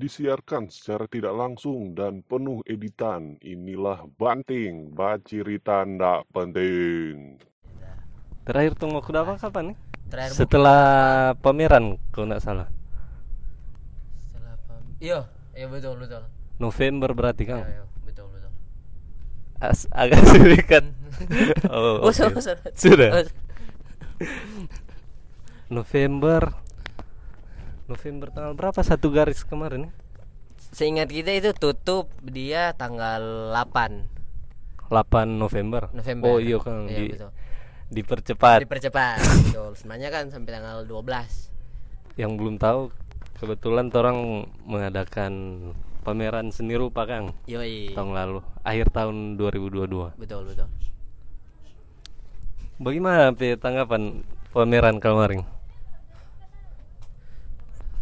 Disiarkan secara tidak langsung dan penuh editan. Inilah Banting, baci tanda penting. Terakhir tunggu aku apa kapan nih? Terakhir Setelah pameran kalau nggak salah. setelah pam iya iya betul betul November berarti kan? iya betul betul As- agak serikat. oh, oh oke. sudah November November tanggal berapa satu garis kemarin ya? seingat kita itu tutup dia tanggal 8 8 November. November Oh iya kan iya, di, betul. dipercepat. dipercepat betul sebenarnya kan sampai tanggal 12 Yang belum tahu kebetulan orang mengadakan pameran seni rupa Kang yoi tahun lalu akhir tahun 2022. betul betul Bagaimana tanggapan pameran kemarin?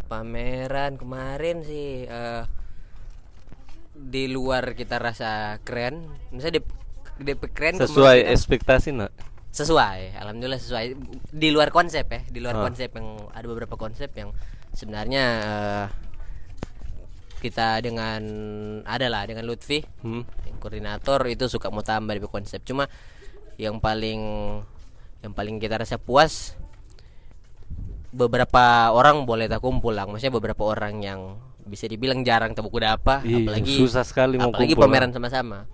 Pameran kemarin sih eh, di luar kita rasa keren misalnya di, di keren Sesuai ekspektasi nak? sesuai alhamdulillah sesuai di luar konsep ya di luar Ah. konsep yang ada beberapa konsep yang sebenarnya eh, kita dengan adalah dengan Lutfi Hmm? yang koordinator itu suka mau tambah di konsep cuma yang paling yang paling kita rasa puas beberapa orang boleh tak kumpul lah. Maksudnya beberapa orang yang bisa dibilang jarang tak buku apa Iya, apalagi susah sekali mau apalagi kumpul, pameran sama-sama.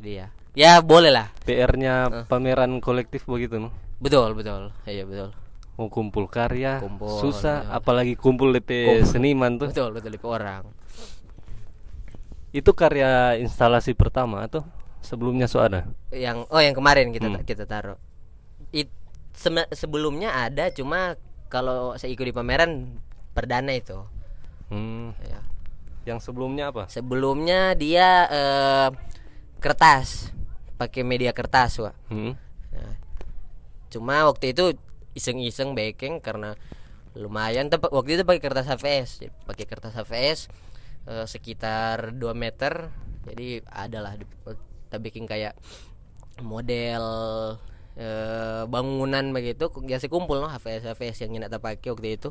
Jadi ya ya boleh lah. PR-nya pameran kolektif begitu no? betul betul. Iya betul. Mau kumpul karya Kumpul, susah. ya. apalagi kumpul DP seniman tuh. betul betul itu orang. Itu karya instalasi pertama atau sebelumnya so ada? yang oh yang kemarin kita Hmm. kita taruh. It, sebelumnya ada cuma kalau saya ikut di pameran perdana itu Hmm. ya. Yang sebelumnya apa? sebelumnya dia eh, kertas pakai media kertas Wak. Hmm. Nah, cuma waktu itu iseng-iseng baking karena lumayan tepat waktu itu pakai kertas HVS pakai kertas HVS eh, sekitar 2 meter jadi adalah kita bikin kayak model eh, bangunan begitu biasa kumpul no HVS HVS yang nyenak tak pakai waktu itu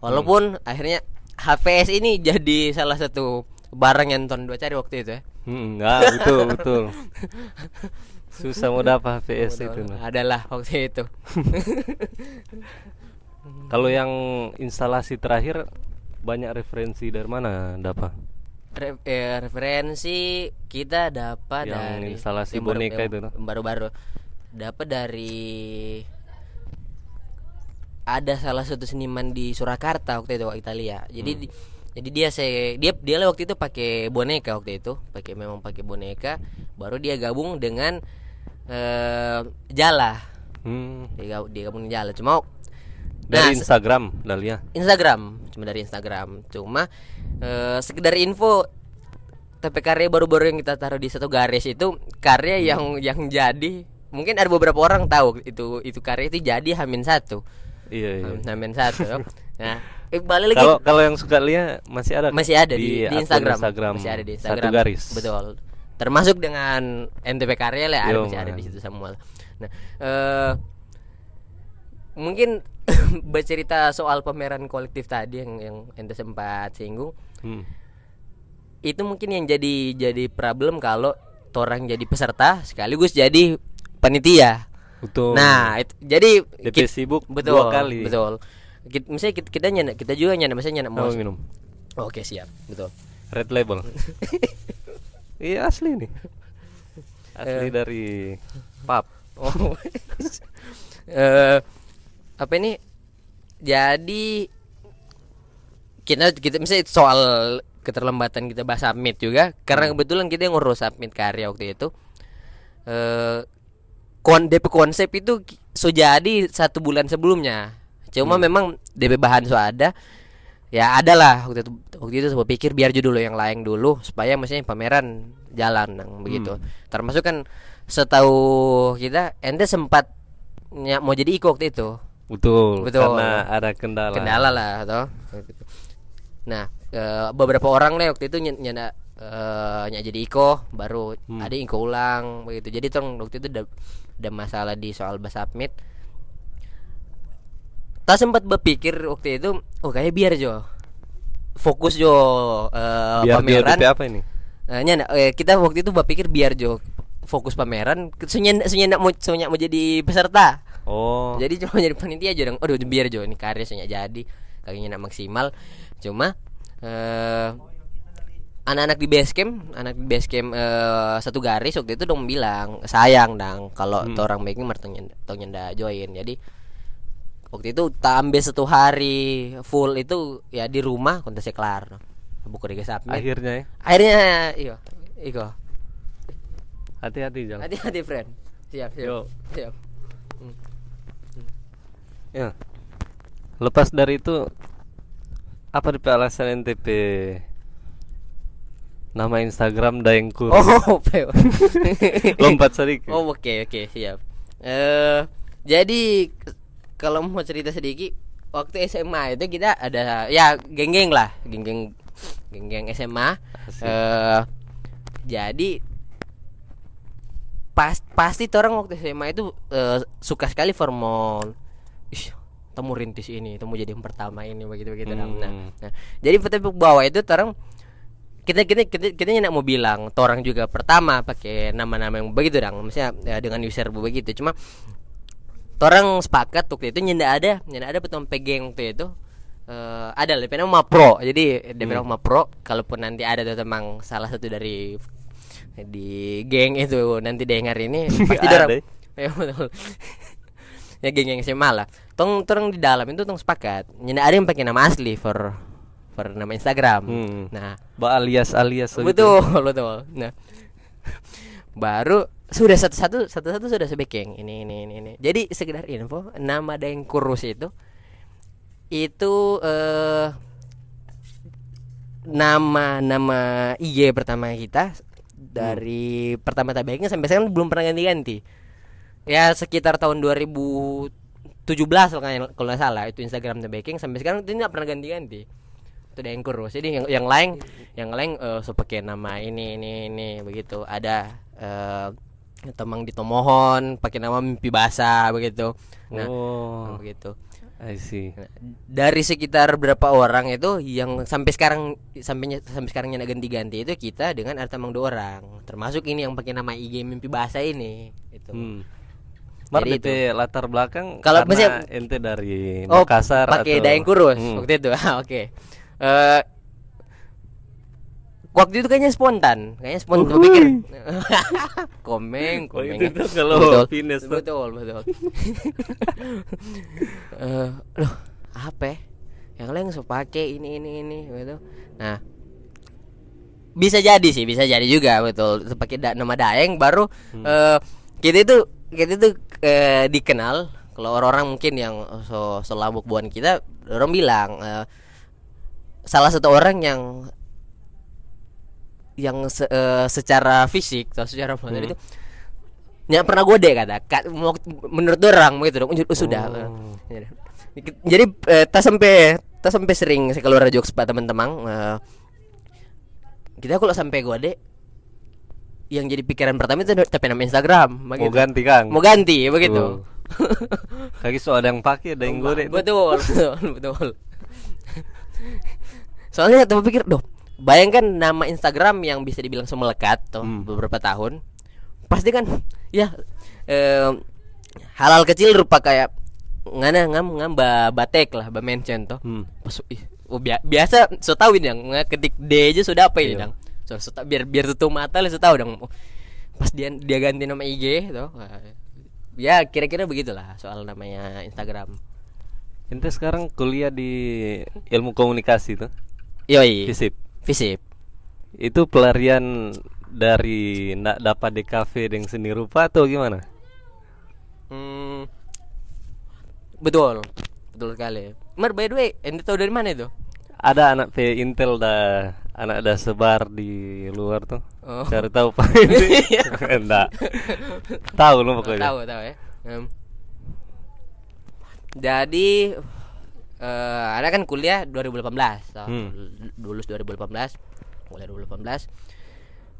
walaupun akhirnya HVS ini jadi salah satu barang yang ton dua cari waktu itu ya Hmm, enggak, betul, betul. Susah mau dapat HVS itu. no. adalah waktu itu Kalau yang instalasi terakhir banyak referensi dari mana dapat? Re- eh, referensi kita dapat Yang dari instalasi boneka itu, baru-baru dapat dari ada salah satu seniman di Surakarta waktu itu waktu Italia jadi Hmm. di- jadi dia saya dia dia waktu itu pakai boneka waktu itu pakai memang pakai boneka baru dia gabung dengan eh Jala Hmm. dia, dia gabung dengan Jala cuma Dari Nah, Instagram, Dalia. Instagram cuma dari Instagram cuma eh, sekedar info tapi karya baru-baru yang kita taruh di satu garis itu karya Hmm. yang yang jadi mungkin ada beberapa orang tahu itu itu karya itu jadi hamin satu Iya, iya. Ham- hamin satu nah eh, balik lagi Kalau kalau yang suka lihat masih ada masih ada di, di akun Instagram. Instagram masih ada di Instagram Satu garis. betul termasuk dengan NTP karya lah ada masih ada man. di situ semua nah eh mungkin bercerita soal pameran kolektif tadi yang yang ente sempat singgung Hmm. itu mungkin yang jadi jadi problem kalau orang jadi peserta sekaligus jadi panitia Betul. nah itu, jadi DP kit- sibuk betul dua kali. betul Kit- misalnya kita, kita nyana, kita juga nyana misalnya nyana Mau minum. oke siap betul Red label. iya asli nih. Asli Eh. dari pub. Oh. eh apa ini? Jadi kita kita misalnya soal keterlambatan kita bahas submit juga karena kebetulan kita yang ngurus submit karya waktu itu. Eh kon DP konsep itu so jadi satu bulan sebelumnya. Cuma memang DP bahan so ada. Ya ada lah waktu itu waktu itu saya pikir biar judul yang lain dulu supaya maksudnya pameran jalan nang begitu termasuk kan setahu kita ente sempat ny- mau jadi iko waktu itu Betul. Betul. Karena ada kendala. kendala lah toh nah eh, beberapa orang lah waktu itu ny- nyanda eh, nyak jadi iko baru ada iko ulang begitu. Jadi tong waktu itu ada, ada masalah di soal bahasa submit tak sempat berpikir waktu itu oh kayak biar jo. Fokus jo eh, Biar pameran. DP apa ini? Eh, nyanda, eh, kita waktu itu berpikir biar jo fokus pameran. Sunya mau sunya mau jadi peserta. Oh. jadi cuma jadi panitia aja dong. Aduh biar jo ini karya sunya jadi. Kayaknya nak maksimal. Cuma eh anak-anak di base camp anak di base camp eh, satu garis waktu itu dong bilang sayang dong kalau Hmm. orang baking mertong nyenda, join jadi waktu itu tak ambil satu hari full itu ya di rumah kontesnya kelar buku di submit Akhirnya ya. akhirnya iyo iko Hati-hati jangan. hati-hati friend siap siap Yo. siap Ya. Lepas dari itu apa DP alasan NTP nama Instagram Daengkur oh lompat sedikit Oh oke oke siap. Eh jadi kalau mau cerita sedikit waktu SMA itu kita ada ya geng-geng lah geng-geng geng-geng SMA. Asik. Eh jadi pas pasti orang waktu SMA itu eh, suka sekali hormon. Ih, temu rintis ini, temu jadi yang pertama ini begitu begitu. Nah, Hmm. nah, jadi tapi bawah itu orang kita kita kita kita nyak mau bilang orang juga pertama pakai nama-nama yang begitu dong misalnya ya, dengan user begitu. Cuma orang sepakat waktu itu nyenda ada nyenda ada betul pegeng waktu itu. Eh ada lebih nama pro jadi dia bilang nama pro kalaupun nanti ada tuh temang salah satu dari di geng itu nanti dengar ini pasti Ada. dorang ya betul. Ya geng-geng SMA lah. Tong tong di dalam itu tong sepakat nyenda ada yang pakai nama asli for for nama Instagram. Hmm. nah. Ba alias alias begitu. betul betul. Nah. Baru sudah satu-satu satu-satu sudah sebekeng ini ini ini ini. Jadi sekedar info nama Daeng Kurus itu itu eh nama nama IG pertama kita dari pertama tabeknya sampai sekarang belum pernah ganti-ganti. Ya sekitar tahun 2017 kalau nggak- kalau nggak salah itu Instagram tabeking sampai sekarang itu nggak pernah ganti-ganti itu kurus jadi yang yang lain yang lain eh so pakai nama ini ini ini begitu ada eh temang di Tomohon pakai nama mimpi basah begitu nah Oh, begitu I see. Nah, dari sekitar berapa orang itu yang sampai sekarang sampai sampai sekarang yang ganti-ganti itu kita dengan ada temang dua orang termasuk ini yang pakai nama IG mimpi bahasa ini itu Hmm. Mar Jadi DP latar belakang Kalau misalnya- ente dari Oh, Makassar pakai atau daeng kurus Hmm. waktu itu. Ah, Oke. Eh waktu itu kayaknya spontan, kayaknya spontan Gua pikir. komeng, Oh, komeng. itu tuh kalau betul, finish tuh. betul, betul. Eh, loh, apa? ya? Yang lain so pakai ini ini ini gitu. Nah, bisa jadi sih, bisa jadi juga betul. Pakai da- nama Daeng baru Hmm. eh kita itu kita itu eh, dikenal kalau orang-orang mungkin yang so selabuk buan kita orang bilang eh, salah satu orang yang yang se- eh, secara fisik atau secara motor Hmm. itu nggak pernah gode kata Ka- mau- menurut orang begitu dong Oh, sudah Oh. jadi eh, tak sampai tak sampai sering saya keluar jokes pak teman-teman eh, kita kalau sampai gode yang jadi pikiran pertama itu tapi nama Instagram Mau begitu. ganti Kang. mau ganti begitu. Kaki so ada yang pakai ada yang goreng. betul betul betul soalnya tuh pikir doh bayangkan nama Instagram yang bisa dibilang semelekat tuh Hmm. beberapa tahun pasti kan ya eh, halal kecil rupa kayak ngana ngam ngam ba batek lah ba mention tuh Hmm. pas ih, oh, bia- biasa so tahu ini yang ketik D aja sudah apa ini Iya. dong so, so, biar biar tutup mata lah so tahu dong pas dia dia ganti nama IG tuh wah, ya kira-kira begitulah soal namanya Instagram Ente sekarang kuliah di ilmu komunikasi tuh, yoi FISIP. visip Itu pelarian dari nak dapat di kafe dengan seni rupa atau gimana? Hmm, betul, betul sekali. Mar by the way, ente tahu dari mana itu? Ada anak P Intel dah anak ada sebar di luar tuh Oh. cari tahu pak ini enggak tahu lu pokoknya tahu tahu ya Em. jadi eh ada kan kuliah 2018 toh. Hmm. lulus 2018 kuliah 2018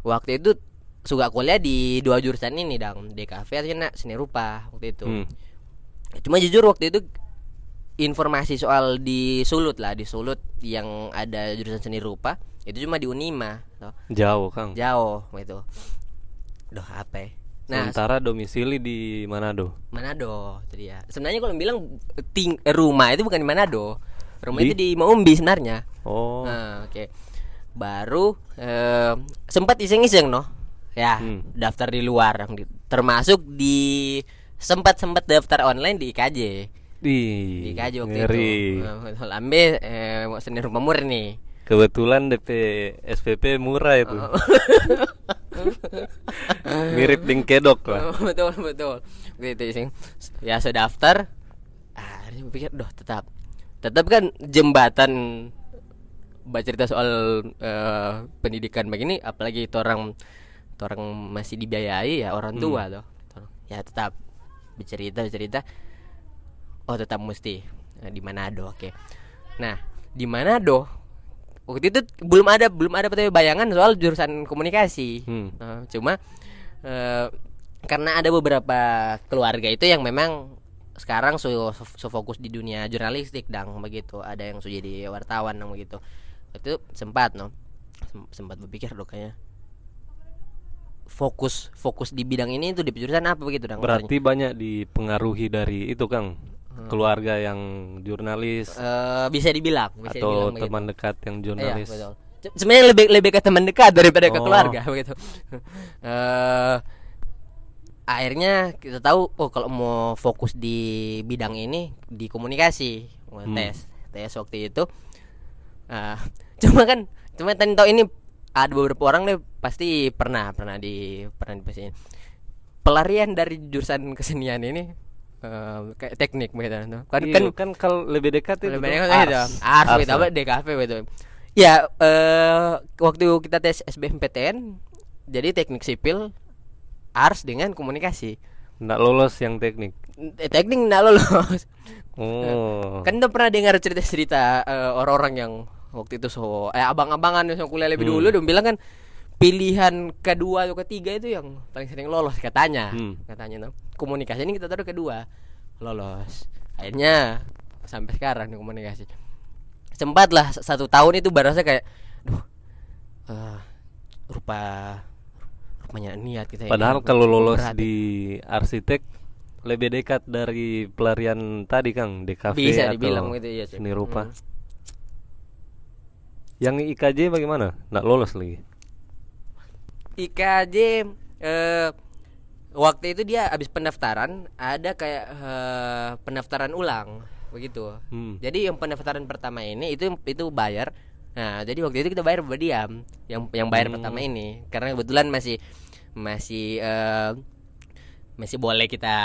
waktu itu suka kuliah di dua jurusan ini dong DKV atau nak seni rupa waktu itu Hmm. cuma jujur waktu itu informasi soal di Sulut lah di Sulut yang ada jurusan seni rupa itu cuma di Unima toh. jauh kang jauh gitu Duh apa ya nah sementara domisili di Manado Manado itu dia. Sebenarnya kalau bilang ting rumah itu bukan di Manado. Rumah Di? itu di Maumbi sebenarnya. oh Nah, oke. Baru eh, sempat iseng-iseng noh. Ya, Hmm. daftar di luar termasuk di sempat sempat daftar online di IKJ. di Di IKJ waktu ngeri. itu. Nah, Lambe eh, mau seni rumah murni. Kebetulan DP SPP murah itu. Oh. mirip dingkedok lah. Betul betul. Gitu sih. Ya saya daftar. Ah ini pikir doh tetap. Tetap kan jembatan baca cerita soal eh, pendidikan begini apalagi itu orang itu orang masih dibiayai ya orang tua tuh. Ya tetap. Bercerita bercerita. Oh tetap mesti. Eh, di Manado oke. Nah di Manado waktu itu belum ada belum ada bayangan soal jurusan komunikasi. Hmm. Eh, cuma eh, karena ada beberapa keluarga itu yang memang sekarang su- su fokus di dunia jurnalistik dang begitu. Ada yang sudah jadi wartawan dang begitu. Itu sempat no Sem- sempat berpikir dong kayaknya fokus fokus di bidang ini itu di jurusan apa begitu dang berarti banyak dipengaruhi dari itu kang Hmm. keluarga yang jurnalis Eh, bisa dibilang bisa atau dibilang begitu. teman dekat yang Iya, jurnalis betul. C- Sebenarnya lebih lebih ke teman dekat daripada ke Oh. keluarga begitu. Eh akhirnya kita tahu oh kalau mau fokus di bidang ini di komunikasi Hmm. tes tes waktu itu Ah, cuma kan cuma tadi tahu ini ada beberapa orang deh pasti pernah pernah di pernah di pelarian dari jurusan kesenian ini eh, kayak teknik begitu kan. Iya, kan kan kalau lebih dekat itu lebih banyak kan gitu ars. Gitu Ars, apa DKV gitu. Ya eh waktu kita tes SBMPTN jadi teknik sipil ars dengan komunikasi. Nggak lolos yang teknik? Eh, teknik nggak lolos. Oh. Kan udah pernah dengar cerita-cerita eh, orang-orang yang waktu itu so eh abang-abangan yang kuliah lebih Hmm. dulu udah bilang kan pilihan kedua atau ketiga itu yang paling sering lolos katanya Hmm. katanya no. komunikasi ini kita taruh kedua lolos akhirnya sampai sekarang di komunikasi sempat lah satu tahun itu berasa kayak duh eh, rupa rupanya niat kita padahal kalau lolos berat. di arsitek lebih dekat dari pelarian tadi kang DKV bisa atau dibilang gitu ya sih. seni rupa Hmm. yang IKJ bagaimana nggak lolos lagi IKJ eh waktu itu dia habis pendaftaran ada kayak eh, pendaftaran ulang begitu. Hmm. Jadi yang pendaftaran pertama ini itu itu bayar. Nah, jadi waktu itu kita bayar berdiam yang yang bayar Hmm. pertama ini karena kebetulan masih masih eh, masih boleh kita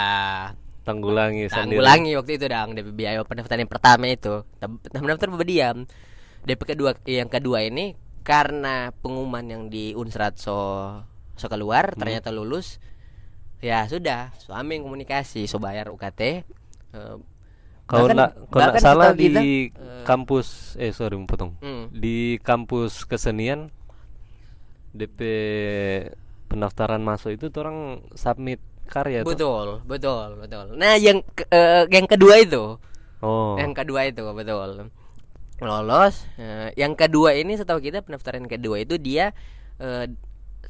tanggulangi sendiri tanggulangi waktu itu dong DP biaya pendaftaran yang pertama itu Tab- pendaftar berdiam DP kedua yang kedua ini karena pengumuman yang di Unsrat so so keluar ternyata lulus ya sudah suami yang komunikasi so bayar UKT eh, kalau nggak kalau nggak salah di kita, eh, kampus eh sorry potong hmm, di kampus kesenian DP pendaftaran masuk itu orang submit karya tuh betul betul betul. Nah yang ke- eh, yang kedua itu. Oh. Yang kedua itu betul lolos. Eh, yang kedua ini setahu kita pendaftaran kedua itu dia eh,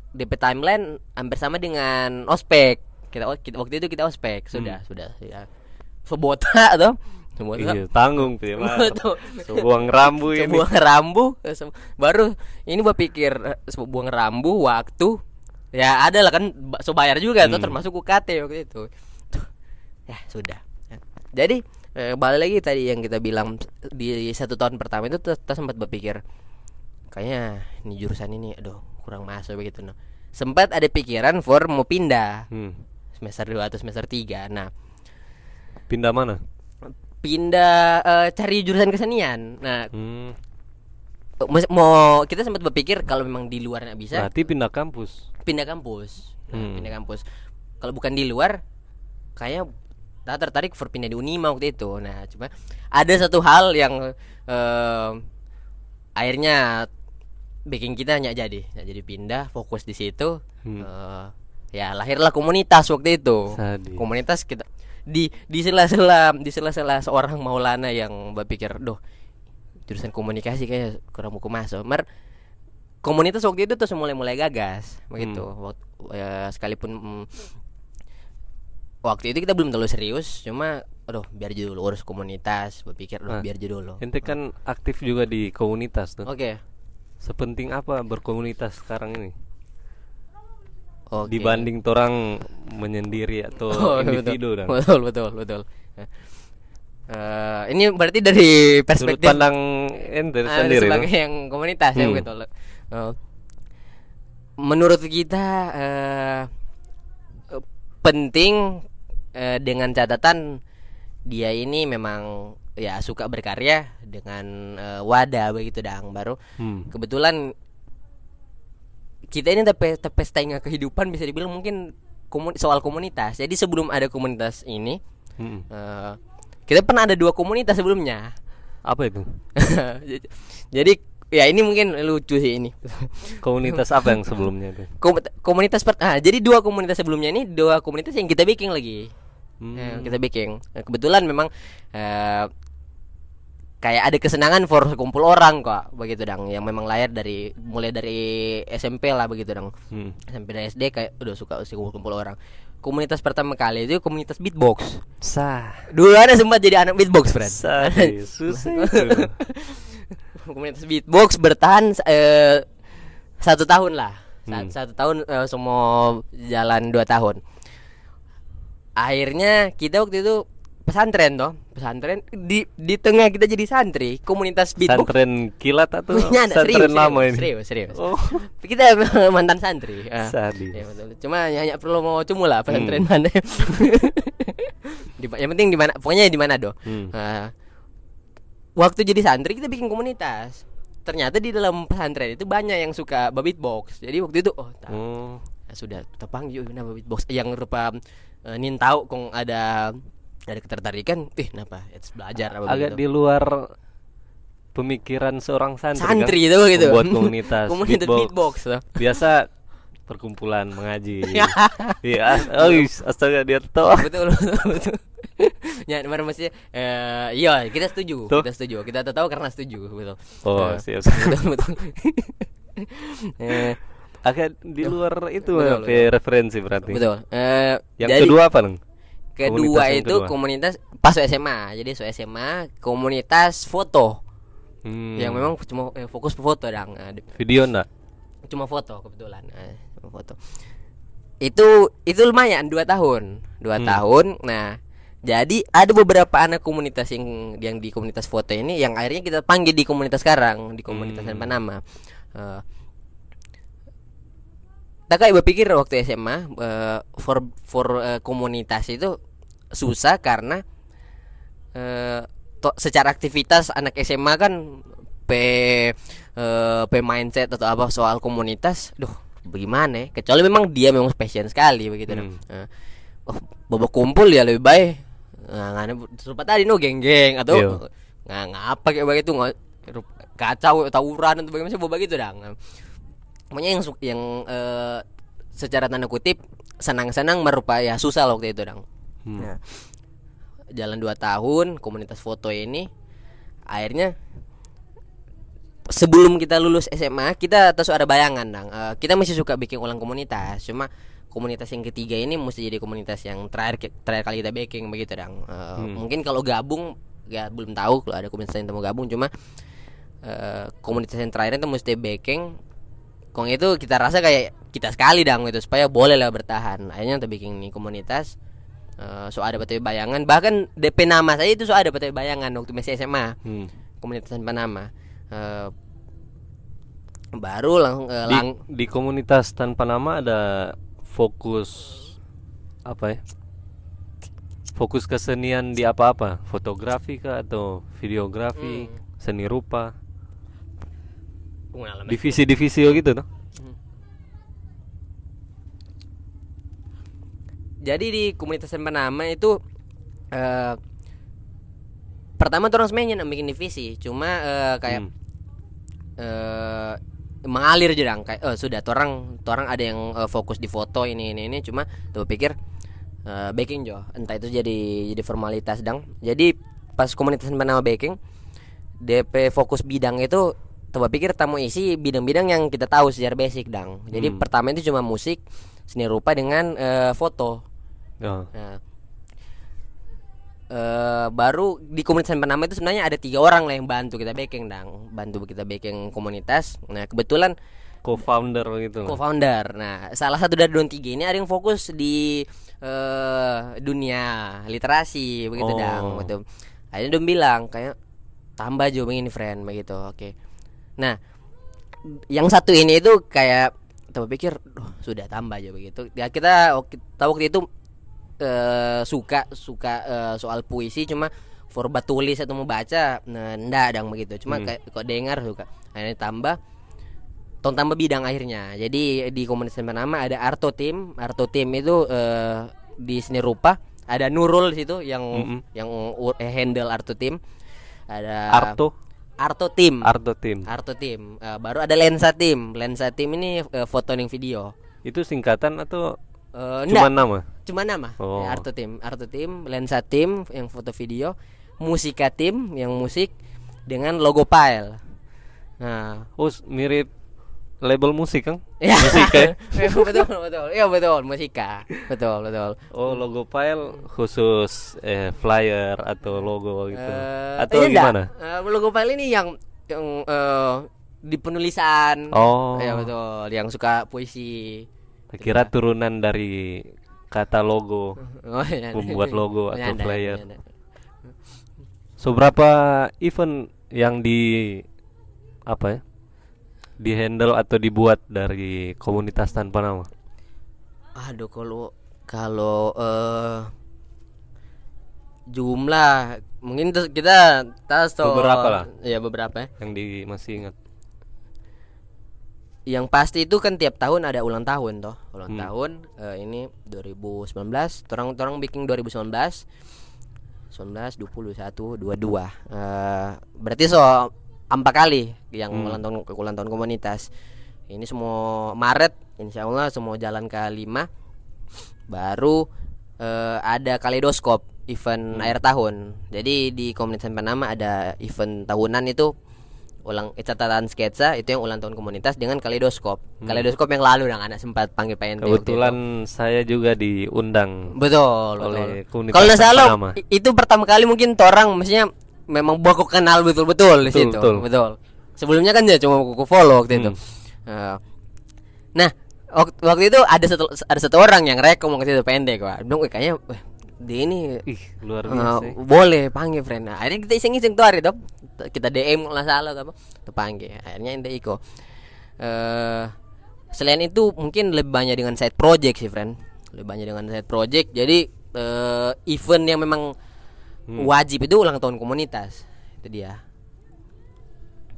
DP timeline hampir sama dengan ospek. Kita, kita waktu itu kita ospek sudah sudah ya. Sebota atau sebota. iya tanggung sebuang rambu ini Sebuah rambu baru ini gua pikir sebuah rambu waktu ya ada lah kan ba- so bayar juga tuh Hmm. termasuk UKT waktu itu Tuh, ya sudah Ya. jadi eh, balik lagi tadi yang kita bilang di satu tahun pertama itu kita sempat berpikir kayaknya ini jurusan ini aduh kurang masuk begitu no sempat ada pikiran for mau pindah Hmm. semester 2 atau semester 3 nah pindah mana pindah eh, cari jurusan kesenian nah hmm. Mau kita sempat berpikir kalau memang di luar nggak bisa Berarti pindah kampus. pindah kampus Nah, Hmm. pindah kampus kalau bukan di luar kayak tak tertarik for pindah di Unima waktu itu. Nah cuma ada satu hal yang eh, akhirnya bikin kita nggak jadi nggak jadi pindah fokus di situ. Hmm. Eh, ya lahirlah komunitas waktu itu. Sadis. komunitas kita di di sela-sela di sela-sela seorang Maulana yang berpikir doh jurusan komunikasi kayak kurang buku masuk. Mer komunitas waktu itu tuh mulai mulai gagas begitu. Wak- ya, sekalipun mm, waktu itu kita belum terlalu serius cuma aduh biar aja dulu urus komunitas berpikir Nah. doh biar aja dulu Ente kan aktif juga di komunitas tuh. oke Sepenting apa berkomunitas sekarang ini? oke Dibanding orang menyendiri atau Oh, individu betul. dan betul betul betul Eh, ini berarti dari sudut perspektif pandang ente Ah, sendiri. sebagai yang komunitas ya Hmm. begitu loh. Eh, menurut kita eh, penting eh, dengan catatan dia ini memang ya suka berkarya dengan eh, wadah begitu dang baru Hmm. kebetulan kita ini tapi setengah kehidupan bisa dibilang mungkin komun- soal komunitas jadi sebelum ada komunitas ini Hmm. eh, kita pernah ada dua komunitas sebelumnya Apa itu? jadi ya ini mungkin lucu sih ini Komunitas apa yang sebelumnya itu? Kom- komunitas per- ah, jadi dua komunitas sebelumnya ini dua komunitas yang kita bikin lagi Hmm. Eh, kita bikin Eh, kebetulan memang eh, kayak ada kesenangan for kumpul orang kok begitu dong yang memang layar dari mulai dari SMP lah begitu dong Hmm. SMP dan SD kayak udah suka sih kumpul-kumpul orang komunitas pertama kali itu komunitas beatbox Sah. dulu ada sempat jadi anak beatbox friend. Susah itu. komunitas beatbox bertahan eh, satu tahun lah Sa- Hmm. satu tahun eh, semua jalan dua tahun akhirnya kita waktu itu pesantren toh pesantren di di tengah kita jadi santri komunitas beatbox Santren kilat atau Punya ada, santren serius, lama serius, ini? serius serius Oh. kita mantan santri Ah. Sadis. Ya, betul. Cuma hanya perlu mau cumu lah pesantren Hmm. mana. di, yang penting di mana pokoknya di mana doh. Hmm. Ah, waktu jadi santri kita bikin komunitas. Ternyata di dalam pesantren itu banyak yang suka beatbox. Jadi waktu itu oh tak, Oh. ya sudah tepang yuk nama beatbox yang rupa uh, nin tahu kong ada ada ketertarikan, ih kenapa? Terus belajar apa Agak di luar pemikiran seorang santri, santri kan? itu gitu. Membuat komunitas, komunitas beatbox. beatbox. Biasa perkumpulan mengaji. Iya, as- oh, astaga dia tahu. betul betul betul ya mana maksudnya eh, iya kita setuju Tuh. kita setuju kita tahu karena setuju betul Oh, Eh, siap. siap. betul betul Eh, Agak di luar itu Betul, apa referensi berarti. betul Eh, Yang jadi kedua apa, Neng? kedua komunitas itu kedua. komunitas pas SMA jadi so SMA komunitas foto Hmm. yang memang cuma eh, fokus foto dong Eh, video enggak? cuma foto kebetulan Eh, foto itu itu lumayan dua tahun dua Hmm. tahun nah jadi ada beberapa anak komunitas yang yang di komunitas foto ini yang akhirnya kita panggil di komunitas sekarang di komunitas Hmm. tanpa nama Eh, tak kayak berpikir waktu SMA eh, for for eh, komunitas itu susah karena eh, to- secara aktivitas anak SMA kan p eh, p mindset atau apa soal komunitas, duh bagaimana? ya? Kecuali memang dia memang passion sekali begitu. Hmm. Eh, oh, bobo kumpul ya lebih baik. Nah, serupa tadi no geng-geng atau Iya. nggak ngapa kayak begitu nggak kacau tawuran atau bagaimana sih boba gitu dong. Pokoknya yang yang eh, secara tanda kutip senang-senang merupa ya susah loh waktu itu dong. Hmm. Nah, jalan 2 tahun komunitas foto ini akhirnya sebelum kita lulus SMA kita terus ada bayangan dong Eh, kita masih suka bikin ulang komunitas. Cuma komunitas yang ketiga ini mesti jadi komunitas yang terakhir terakhir kali kita baking begitu dong Eh, Hmm. mungkin kalau gabung ya belum tahu kalau ada komunitas yang mau gabung. Cuma eh, komunitas yang terakhir itu mesti baking. Kong itu kita rasa kayak kita sekali dong itu supaya boleh lah bertahan. Akhirnya kita bikin nih komunitas Eh, so ada batu bayangan. Bahkan DP nama saya itu so ada batu bayangan waktu masih SMA Hmm. komunitas tanpa nama Eh, baru langsung eh, Di, lang di komunitas tanpa nama ada fokus apa ya? Fokus kesenian di apa-apa? Fotografi kah atau videografi, Hmm. seni rupa? Divisi-divisi gitu tuh Jadi di komunitas Panama itu eh pertama tuh orang sebenarnya bikin divisi, cuma eh, kayak Hmm. eh mengalir jedang kayak eh sudah orang orang ada yang eh, fokus di foto ini ini ini cuma tuh pikir eh, baking jo entah itu jadi jadi formalitas dang jadi pas komunitas bernama baking DP fokus bidang itu coba pikir tamu isi bidang-bidang yang kita tahu secara basic dang jadi Hmm. pertama itu cuma musik seni rupa dengan eh, foto Oh. Nah, eh, baru di komunitas Panama itu sebenarnya ada tiga orang lah yang bantu kita backing dang, bantu kita backing komunitas. Nah kebetulan co-founder gitu co-founder. Nah salah satu dari dua tiga ini ada yang fokus di eh, dunia literasi begitu Oh. dang, betul. Akhirnya dia bilang kayak tambah jo begini friend begitu, oke. Nah yang satu ini itu kayak kita pikir, "Duh, sudah tambah aja begitu. Ya kita kita waktu itu eh, suka suka eh, soal puisi cuma for tulis atau mau baca nah ndak dang begitu. Cuma Hmm. kayak kok dengar suka akhirnya tambah tong tambah bidang akhirnya. Jadi di komunitas nama ada arto tim. Arto tim itu eh, di seni rupa ada Nurul di situ yang Mm-mm. yang u- eh, handle arto tim. Ada Arto? Arto tim. Arto tim. Arto tim. Eh, baru ada lensa tim. Lensa tim ini eh, foto dan video. Itu singkatan atau Eh, cuma nama cuma nama Oh. ya, Arto tim. Arto tim lensa tim yang foto video. Musika tim yang musik dengan logo file nah. Oh s- mirip label musik kan ya. Musik ya? Betul betul. Ya betul. Musika. Betul betul. Oh logo file khusus eh, flyer atau logo gitu. Eh, atau iya, gimana? Eh, logo file ini yang yang eh, di penulisan. Oh. Ya betul. Yang suka puisi kira turunan dari kata logo oh, iya. Membuat logo atau Nyanda, flyer. nyanda. seberapa event yang di apa ya di handle atau dibuat dari komunitas tanpa nama Aduh kalau kalau eh jumlah mungkin kita tas toh Beberapa lah. Ya beberapa ya. yang di masih ingat Yang pasti itu kan tiap tahun ada ulang tahun toh. Ulang Hmm. tahun eh, ini 2019, orang orang bikin 2019 19, 20, 1, 22 Eh, Berarti so empat kali yang Hmm. ulang tahun ulang tahun komunitas Ini semua Maret Insya Allah semua jalan ke 5 Baru eh, ada kaleidoskop event Hmm. akhir tahun Jadi di komunitas Panama ada event tahunan itu ulang eh, catatan sketsa itu yang ulang tahun komunitas dengan kaleidoskop kaleidoskop yang lalu yang anak sempat panggil itu. Hmm. kebetulan saya juga diundang Betul, oleh betul. Kalau nggak salah itu pertama kali mungkin orang maksudnya memang baku kenal betul-betul di situ. betul. Betul. Sebelumnya kan dia cuma buku follow waktu itu. Hmm. Eh, nah, waktu, itu ada satu ada satu orang yang rekom waktu itu pendek. Bilang, "Wih, kayaknya dia ini ih luar eh, biasa ya. boleh panggil friend. Nah, akhirnya kita iseng-iseng tuh hari dong. Kita DM nggak salah apa. Tuh panggil. Akhirnya ente iko. Eh selain itu mungkin lebih banyak dengan side project sih, friend. Lebih banyak dengan side project. Jadi eh, event yang memang Hmm. wajib itu ulang tahun komunitas. Itu dia.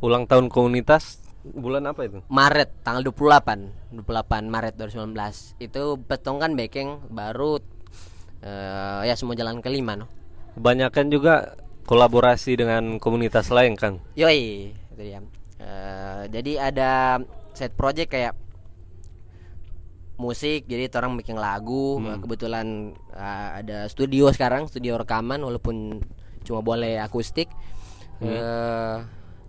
ulang tahun komunitas bulan apa itu Maret tanggal 28 28 Maret 2019 itu petong kan backing baru eh, ya semua jalan kelima no kebanyakan juga kolaborasi dengan komunitas lain kang Yoi, itu dia. Eh, jadi ada set project kayak musik, jadi orang bikin lagu. Hmm. Kebetulan eh, ada studio sekarang, studio rekaman walaupun cuma boleh akustik. Eh,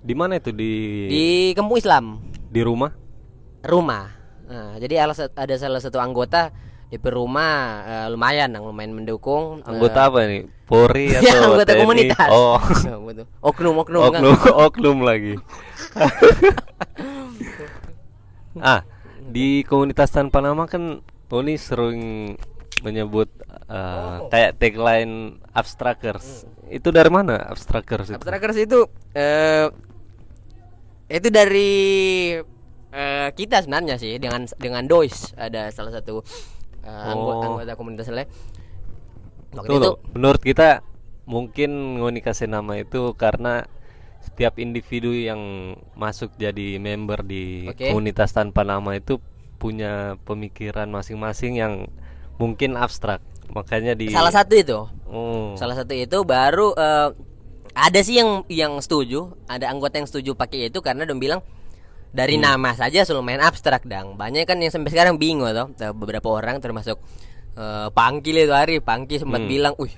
di mana itu di di kampung Islam, di rumah rumah. Nah, jadi ada salah satu anggota di rumah eh, lumayan, yang lumayan mendukung. anggota apa nih Polri Ya, atau anggota TNI? komunitas. oh Ya, betul. Oknum, oknum, kan? oknum oknum lagi ah di komunitas tanpa nama kan Tony sering menyebut uh, kayak tagline abstrakers itu dari mana abstrakers itu Abstrakers itu eh itu dari eh, kita sebenarnya sih dengan dengan Dois ada salah satu eh, Oh. anggota komunitas lain. Waktu Tuh itu loh, menurut kita mungkin Ngoni kasih nama itu karena setiap individu yang masuk jadi member di Oke. komunitas tanpa nama itu punya pemikiran masing-masing yang mungkin abstrak makanya di salah satu itu Oh. salah satu itu baru eh, ada sih yang yang setuju ada anggota yang setuju pakai itu karena dong bilang dari Hmm. nama saja lumayan abstrak dang. Banyak kan yang sampai sekarang bingung Eh, beberapa orang termasuk eh, Pangki itu hari. Pangki sempat Hmm. bilang wih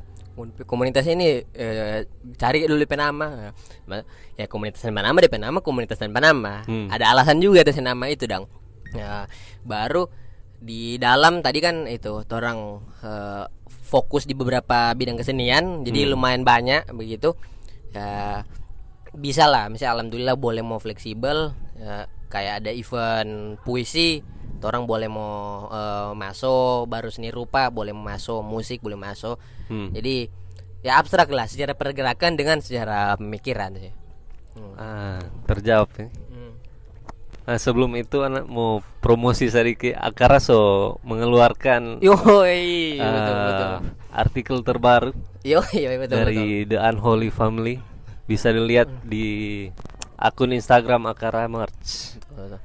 komunitas ini eh, cari dulu DP nama ya komunitas tanpa nama DP nama komunitas tanpa nama. Hmm. ada alasan juga atas nama itu dang. Ya, baru di dalam tadi kan itu orang eh, fokus di beberapa bidang kesenian jadi lumayan banyak begitu. Ya bisa lah. Misalnya alhamdulillah boleh mau fleksibel ya, kayak ada event puisi orang boleh mau eh, masuk baru seni rupa boleh masuk musik boleh masuk Hmm. jadi ya abstrak lah secara pergerakan dengan secara pemikiran sih Ah, terjawab ya. Hmm. Nah, sebelum itu anak mau promosi sedikit Akara so mengeluarkan Yoi, ah, betul betul. artikel terbaru Yoi, yoi, betul betul. dari The Unholy Family bisa dilihat di akun Instagram Akara Merch.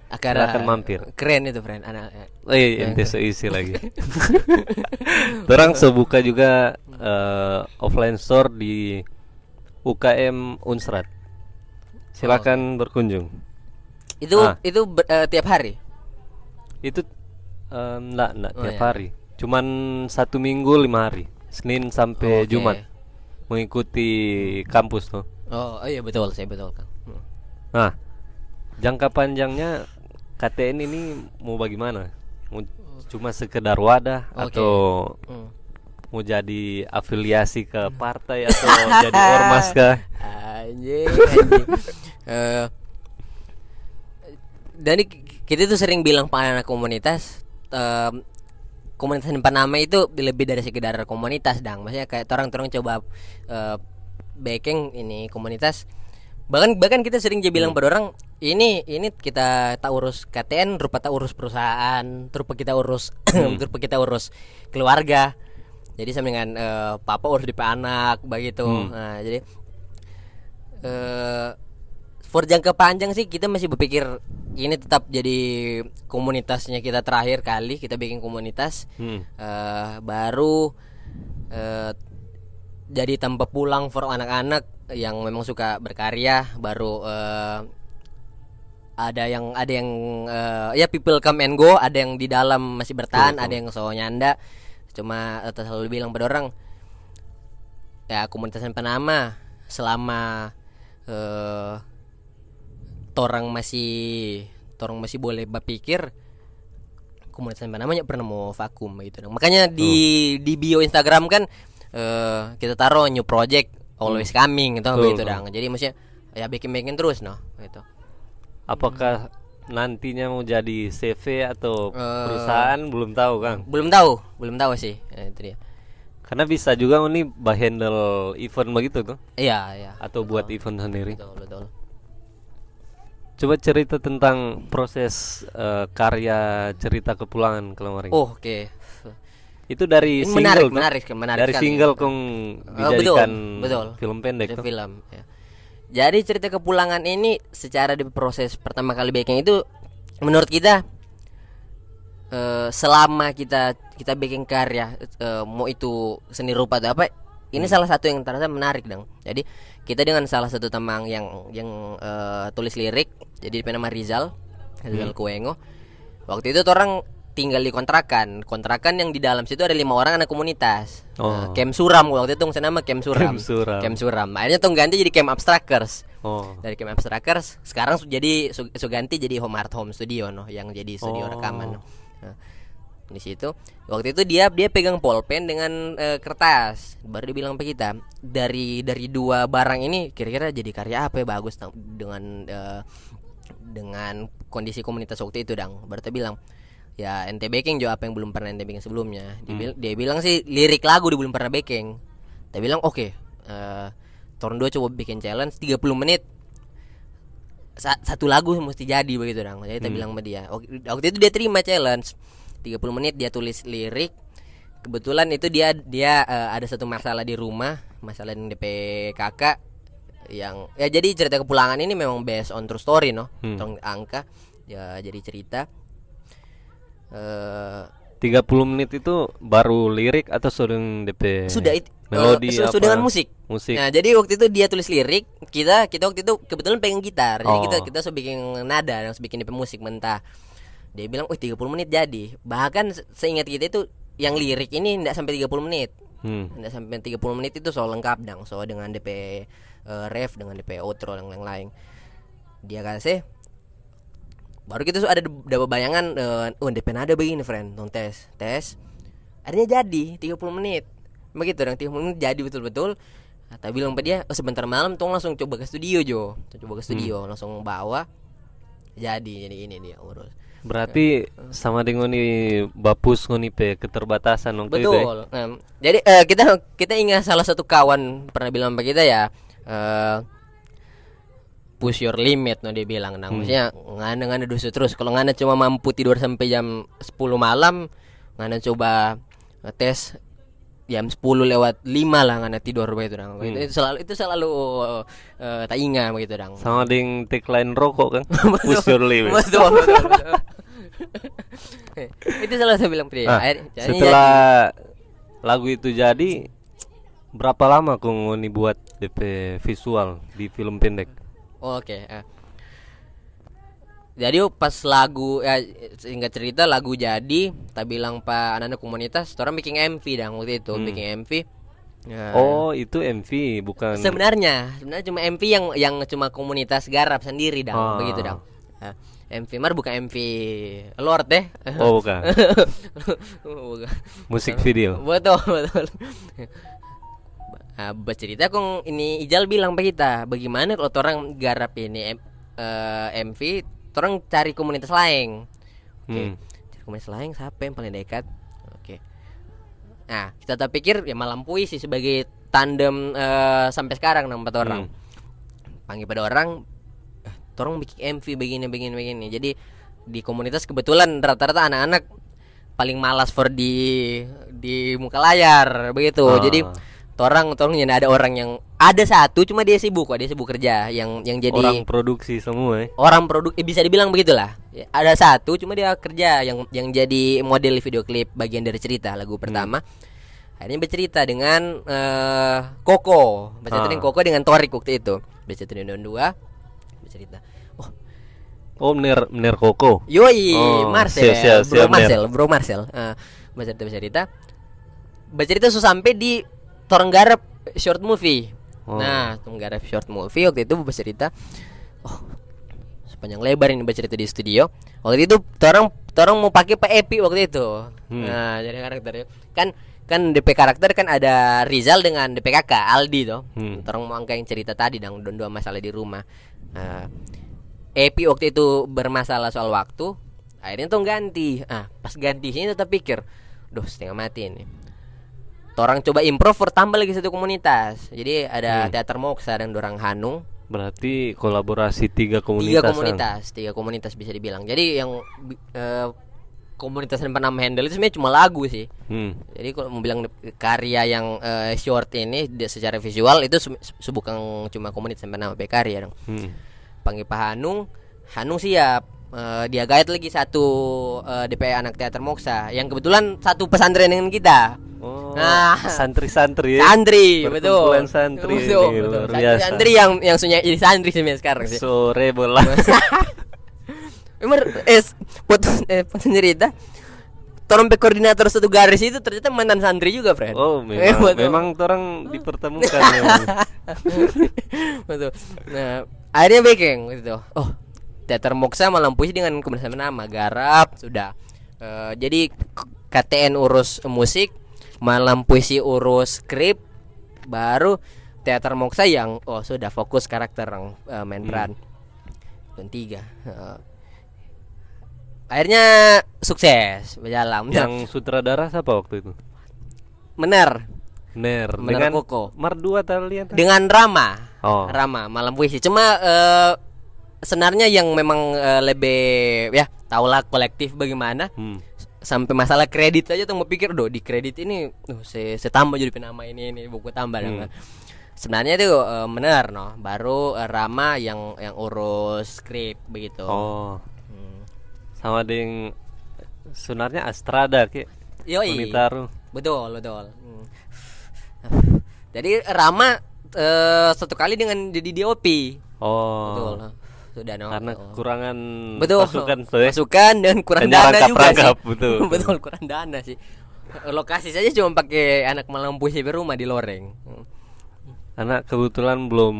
Akara Silakan mampir. Keren itu, friend. Anak Oh iya, ente seisi lagi. Terang sebuka juga eh, offline store di UKM Unsrat. Silakan berkunjung. itu Ah. itu ber- eh, tiap hari. Itu eh, enggak enggak Oh, tiap iya. hari. Cuman satu minggu lima hari. Senin sampai Oke. Jumat mengikuti kampus tuh. Oh, oh iya betul, saya betul, Kang. Hmm. Nah, jangka panjangnya KTN ini mau bagaimana? Mau cuma sekedar wadah Oke. atau Hmm. mau jadi afiliasi ke partai atau jadi ormas kah? Anjing, anjing. Eh, dan ini kita tuh sering bilang pak anak komunitas em, komunitas tanpa nama itu lebih dari sekedar komunitas dang maksudnya kayak orang orang coba eh, backing ini komunitas bahkan bahkan kita sering aja bilang pada orang ini ini kita tak urus KTN rupa tak urus perusahaan rupa kita urus rupa kita urus keluarga. Jadi sama dengan eh, papa urus DP anak begitu nah jadi eh for jangka panjang sih kita masih berpikir ini tetap jadi komunitasnya kita terakhir kali kita bikin komunitas Hmm. eh baru eh jadi tempat pulang for anak-anak yang memang suka berkarya baru eh ada yang ada yang eh, ya people come and go ada yang di dalam masih bertahan ada yang so nyanda. Cuma eh, selalu bilang pada orang ya komunitas tanpa nama. Selama eh torang masih torang masih boleh berpikir komunitas namanya pernah mau vakum gitu. Makanya di di bio Instagram kan eh kita taruh new project always coming gitu Betul, begitu betul. dong jadi maksudnya ya bikin bikin terus noh gitu Apakah nantinya mau jadi CV atau Eh. perusahaan belum tahu Kang? belum tahu belum tahu sih Ya, itu dia Karena bisa juga ini bah handle event begitu tuh iya iya atau buat event sendiri. betul betul Coba cerita tentang proses eh, karya cerita kepulangan kemarin. oh oke Itu dari single menarik, tuh? menarik, menarik Dari single kong betul, dijadikan betul. film pendek tuh. film ya. Jadi cerita kepulangan ini secara di proses pertama kali baking itu menurut kita eh, selama kita kita bikin karya eh, mau itu seni rupa atau apa ini Hmm. salah satu yang terasa menarik dong. Jadi kita dengan salah satu teman yang yang eh, tulis lirik jadi dia nama Rizal Hmm. Rizal Kuengo. Waktu itu orang tinggal di kontrakan. Kontrakan yang di dalam situ ada lima orang anak komunitas. Oh. Eh, Camp Suram waktu itu nama Camp Suram. Camp Suram. Camp Suram. Akhirnya tuh ganti jadi Camp Abstractors. Oh. Dari Camp Abstractors sekarang su- jadi su, su ganti jadi Home Art Home Studio noh yang jadi studio Oh. rekaman. Nah, di situ waktu itu dia dia pegang pulpen dengan eh, kertas baru dia bilang ke kita dari dari dua barang ini kira-kira jadi karya apa ya bagus dengan eh, dengan kondisi komunitas waktu itu dang baru dia bilang ya ente baking juga apa yang belum pernah ente bikin sebelumnya. Dia, bil- dia bilang sih lirik lagu dia belum pernah baking. Dia bilang oke eh Torn 2 coba bikin challenge 30 menit Sa- satu lagu mesti jadi begitu dong. Jadi kita bilang sama dia. Wak- waktu itu dia terima challenge 30 menit dia tulis lirik. Kebetulan itu dia dia eh, ada satu masalah di rumah masalah dengan DP kakak yang ya jadi cerita kepulangan ini memang based on true story no? Hmm. Angka ya jadi cerita eh 30 menit itu baru lirik atau sudah DP sudah itu melodi su- apa? sudah dengan musik Musik. Nah, jadi waktu itu dia tulis lirik, kita kita waktu itu kebetulan pengen gitar. Jadi Oh. kita kita sudah bikin nada, harus bikin DP musik mentah. Dia bilang, "Oh, 30 menit jadi." Bahkan se- seingat kita itu yang lirik ini tidak sampai 30 menit. Hmm. Tidak sampai 30 menit itu soal lengkap dong, soal dengan DP eh, ref dengan DP outro dan lain-lain. Dia kasih baru kita tuh ada dapat bayangan eh, oh DP nada begini friend. Non tes tes. Akhirnya jadi 30 menit. Begitu dong 30 menit jadi betul-betul. Kata bilang ke dia oh, sebentar malam tong langsung coba ke studio Jo. Coba ke studio langsung bawa. Jadi jadi ini dia urus. Berarti sama dengan ini bapus ngoni pe keterbatasan waktu itu. ya? betul. Jadi eh, kita kita ingat salah satu kawan pernah bilang ke kita ya eh push your limit no dia bilang nah maksudnya ngana ngana dosa terus kalau ngana cuma mampu tidur sampai jam 10 malam ngana coba tes jam 10 lewat 5 lah ngana tidur begitu dong itu, itu selalu itu selalu eh, tak ingat begitu dong Sama dengan tagline rokok kan. Push your limit. betul, betul, betul. itu selalu saya bilang ke dia Nah, setelah lagu itu jadi berapa lama kau ngoni buat DP visual di film pendek? Oh, Oke. eh. Jadi pas lagu ya singkat cerita lagu jadi, tak bilang pak anak-anak komunitas, orang bikin MV dong waktu itu, bikin MV. Ya. Oh, itu MV bukan Sebenarnya, sebenarnya cuma MV yang yang cuma komunitas garap sendiri dong, Ah. begitu dong. Nah, MV mar bukan MV Lord deh. Oh, bukan. Bukan. Musik video. Betul, betul. Nah, bercerita kong ini Ijal bilang ke kita, bagaimana kalau orang garap ini M- eh, MV, orang cari komunitas lain. Oke. Hmm. Cari komunitas lain siapa yang paling dekat? Oke. Nah, kita tak pikir ya malam puisi sebagai tandem eh, sampai sekarang empat orang. Hmm. Panggil pada orang eh, orang bikin MV begini begini begini. Jadi di komunitas kebetulan rata-rata anak-anak paling malas for di di muka layar begitu. Ah. Jadi orang orang yang ada orang yang ada satu cuma dia sibuk kok dia sibuk kerja yang yang jadi Orang produksi semua ya. orang produk eh, bisa dibilang begitulah. Ya, ada satu cuma dia kerja yang yang jadi model video klip bagian dari cerita lagu pertama. Akhirnya bercerita dengan eh Koko. Bercerita Ah. dengan Koko dengan Torik waktu itu. Bercerita dengan dua bercerita. Oh. Oh, Mner Mner Koko. yoi Oh, Marcel. siap, siap, bro siap, Marcel bro Marcel. Eh, bercerita bercerita. Bercerita sampai di Torang garap short movie. Oh. nah Torang garap short movie waktu itu bercerita oh sepanjang lebar ini bercerita di studio. Waktu itu orang orang mau pakai PEP waktu itu. Hmm. nah jadi karakternya kan kan DP karakter kan ada Rizal dengan DP kakak Aldi tuh Hmm. orang mau angkat yang cerita tadi dong don dua masalah di rumah. Nah, Epi waktu itu bermasalah soal waktu akhirnya tuh ganti. Ah pas ganti sini tetap pikir duh setengah mati ini orang coba improve for tambah lagi satu komunitas jadi ada Hmm. teater moksa dan dorang Hanung Berarti kolaborasi tiga komunitas. tiga kan? komunitas tiga komunitas bisa dibilang jadi yang eh, komunitas yang pernah handle itu sebenarnya cuma lagu sih Hmm. jadi kalau mau bilang karya yang eh, short ini dia secara visual itu se- se- bukan cuma komunitas yang pernah karya dong Hmm. panggil Pak Hanung Hanung siap Eh, dia guide lagi satu eh, DP anak teater Moksa yang kebetulan satu pesantren dengan kita Oh, Nah. santri-santri ya. santri betul santri betul, ini, betul. luar Santri- biasa. santri yang yang sunya jadi santri sekarang sih Sore bola. Emang eh potong eh cerita Torompe koordinator satu garis itu ternyata mantan santri juga, friend. Oh, Eh, memang betul. memang orang dipertemukan memang. Betul. Nah, akhirnya baking gitu. Oh, teater Moksa malam puisi dengan kebersamaan nama garap sudah. Eh, jadi KTN urus musik, malam puisi urus skrip, baru teater Moksa yang oh sudah fokus karakter yang eh, main peran. Dan tiga. Eh, akhirnya sukses berjalan. Yang sutradara siapa waktu itu? Benar. Ner Bener dengan Koko. Mardua talian. dengan Rama Oh. Rama malam puisi cuma eh, senarnya yang memang eh, lebih ya tahulah kolektif bagaimana Hmm. Sampai masalah kredit aja tuh mau pikir doh di kredit ini tuh saya, saya tambah jadi penama ini ini buku tambah Hmm. dan sebenarnya itu eh, benar no baru eh, Rama yang yang urus skrip begitu Oh, Hmm. sama dengan sebenarnya Astrada ki. Yoi. Unitaru. betul betul Hmm. jadi Rama eh, satu kali dengan jadi DOP Oh. betul sudah no Karena Oh. kekurangan betul pasukan ya. Masukan dan kurang dana juga sih betul. betul kurang dana sih lokasi saja cuma pakai anak malam pusing rumah di loreng. Karena kebetulan belum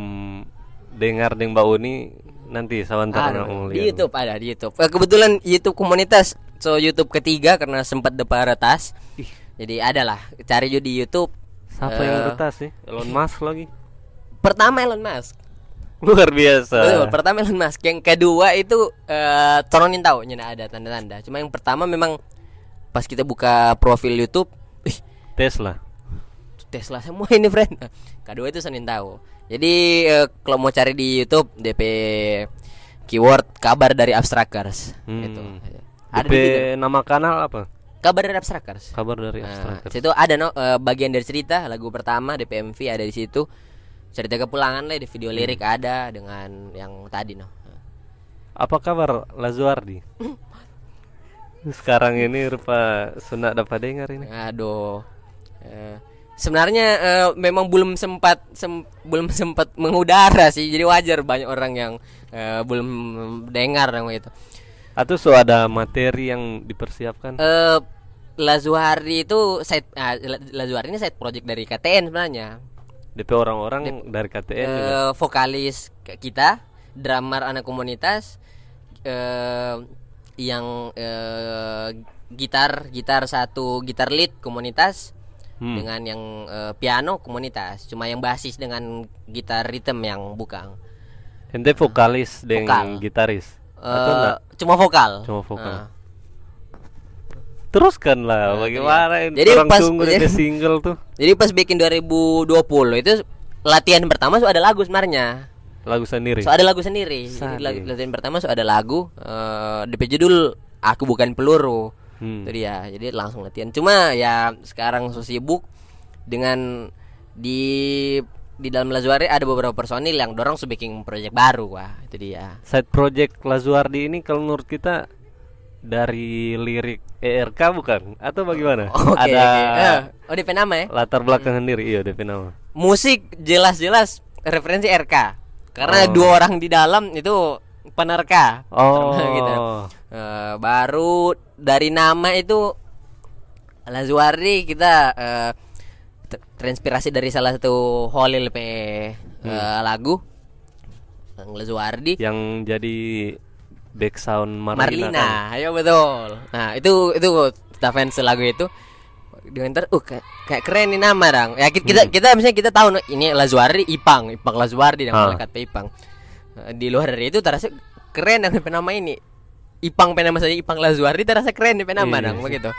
dengar dengan Mbak Uni nanti Ada, ngomong di YouTube ada di YouTube. Eh, Kebetulan YouTube komunitas so YouTube ketiga karena sempat depan retas. Jadi ada lah cari juga di YouTube. Siapa Eh, yang retas sih? Elon Musk lagi. Pertama Elon Musk. Luar biasa. Betul, pertama Elon Musk. Yang kedua itu eh Toronin tahu nyana ada tanda-tanda. Cuma yang pertama memang pas kita buka profil YouTube, ih, Tesla. Tesla semua ini friend. Nah, Kedua itu Senin tahu. Jadi eh, kalau mau cari di YouTube DP keyword kabar dari Abstrakers Hmm. gitu. Ada DP di nama kanal apa? kabar dari Abstrakers. Kabar dari Nah, Abstrakers. situ ada no eh, bagian dari cerita lagu pertama DPMV ada di situ. Cerita kepulangan lah di video lirik Hmm. ada dengan yang tadi no. Apa kabar Lazuardi? Sekarang ini rupa sunak dapat dengar ini. Aduh. Eh, sebenarnya eh, memang belum sempat sem- belum sempat mengudara sih. Jadi wajar banyak orang yang eh, belum dengar yang itu. Atau so ada materi yang dipersiapkan? Eh Lazuardi itu side ah, La- Lazuardi ini side project dari KTN sebenarnya. DP orang-orang dari KTN juga. Eh, vokalis ke- kita, drummer anak komunitas, eh yang eh, gitar gitar satu gitar lead komunitas Hmm. dengan yang eh, piano komunitas, cuma yang basis dengan gitar rhythm yang bukan. Ente vokalis dengan Vokal. gitaris. Atau Eh, enggak? cuma vokal. Cuma vokal. Ah. Teruskan lah Nah, bagaimana iya. ini Jadi orang pas- tunggu jadi- single tuh. Jadi pas bikin 2020 itu latihan pertama so ada lagu sebenarnya. Lagu sendiri. So ada lagu sendiri. Jadi lagu- latihan pertama so ada lagu eh DP judul Aku Bukan Peluru. Hmm. Itu dia. Jadi langsung latihan. Cuma ya sekarang so sibuk dengan di di dalam Lazuari ada beberapa personil yang dorong so bikin project baru wah itu dia. Side project Lazuardi ini kalau menurut kita dari lirik ERK bukan atau bagaimana? Oke. Ada oke. Eh, oh DP nama ya? latar belakang sendiri iya DP nama. Musik jelas-jelas referensi RK. Karena Oh. dua orang di dalam itu penerka. Oh. gitu. Eh, baru dari nama itu Lazuardi kita eh, ter- terinspirasi dari salah satu Holil pe eh, lagu Lazuardi Yang jadi back sound Marlina. Marlina, kan? ayo betul. Nah itu itu kita fans lagu itu dengan ter, uh kayak, kayak keren nih nama dong. Ya kita kita, kita misalnya kita tahu no, ini Lazuardi Ipang, Ipang Lazuardi dan Ah. melekat pe Ipang. Eh, Di luar dari itu terasa keren dengan nama ini. Ipang penama saja Ipang Lazuardi terasa keren nih penama Iya dong sih. begitu.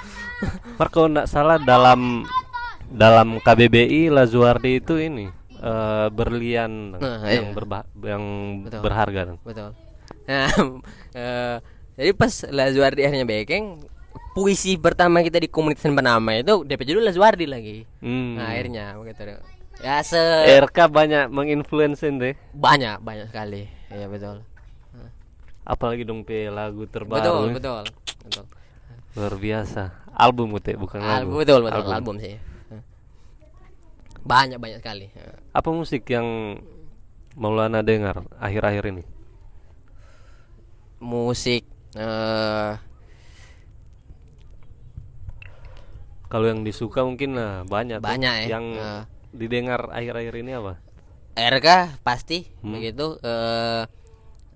Mar kalau nggak salah dalam dalam KBBI Lazuardi itu ini eh, berlian Nah, yang iya. berba yang Betul. berharga. Betul. Nah, eh, jadi pas Lazuardi akhirnya bekeng puisi pertama kita di komunitas penama itu DP judul Lazuardi lagi. Hmm. Nah, akhirnya begitu. Ya se RK banyak menginfluence deh. banyak banyak sekali. Iya betul. Apalagi dong pe lagu terbaru. Betul, eh. betul. Betul. Luar biasa. Album Ute bukan lagu. Album, betul, betul. Album, sih. Banyak banyak sekali. Apa musik yang Maulana dengar akhir-akhir ini? Musik eh Kalau yang disuka mungkin lah banyak. tuh. Banyak ya. Yang Nah. didengar akhir-akhir ini apa? RK pasti Hmm. begitu eh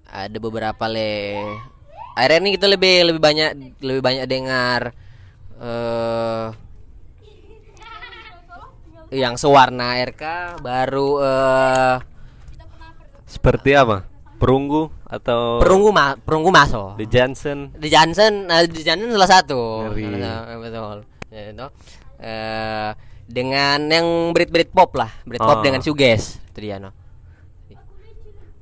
ada beberapa le akhirnya ini kita lebih lebih banyak lebih banyak dengar eh yang sewarna RK baru eh Seperti apa? Perunggu atau perunggu ma perunggu maso The Johnson? di Johnson nah, di Johnson salah satu Ngeri. Satu, betul ya, itu Eh, dengan yang Brit Brit pop lah Brit pop Oh. dengan suges itu dia no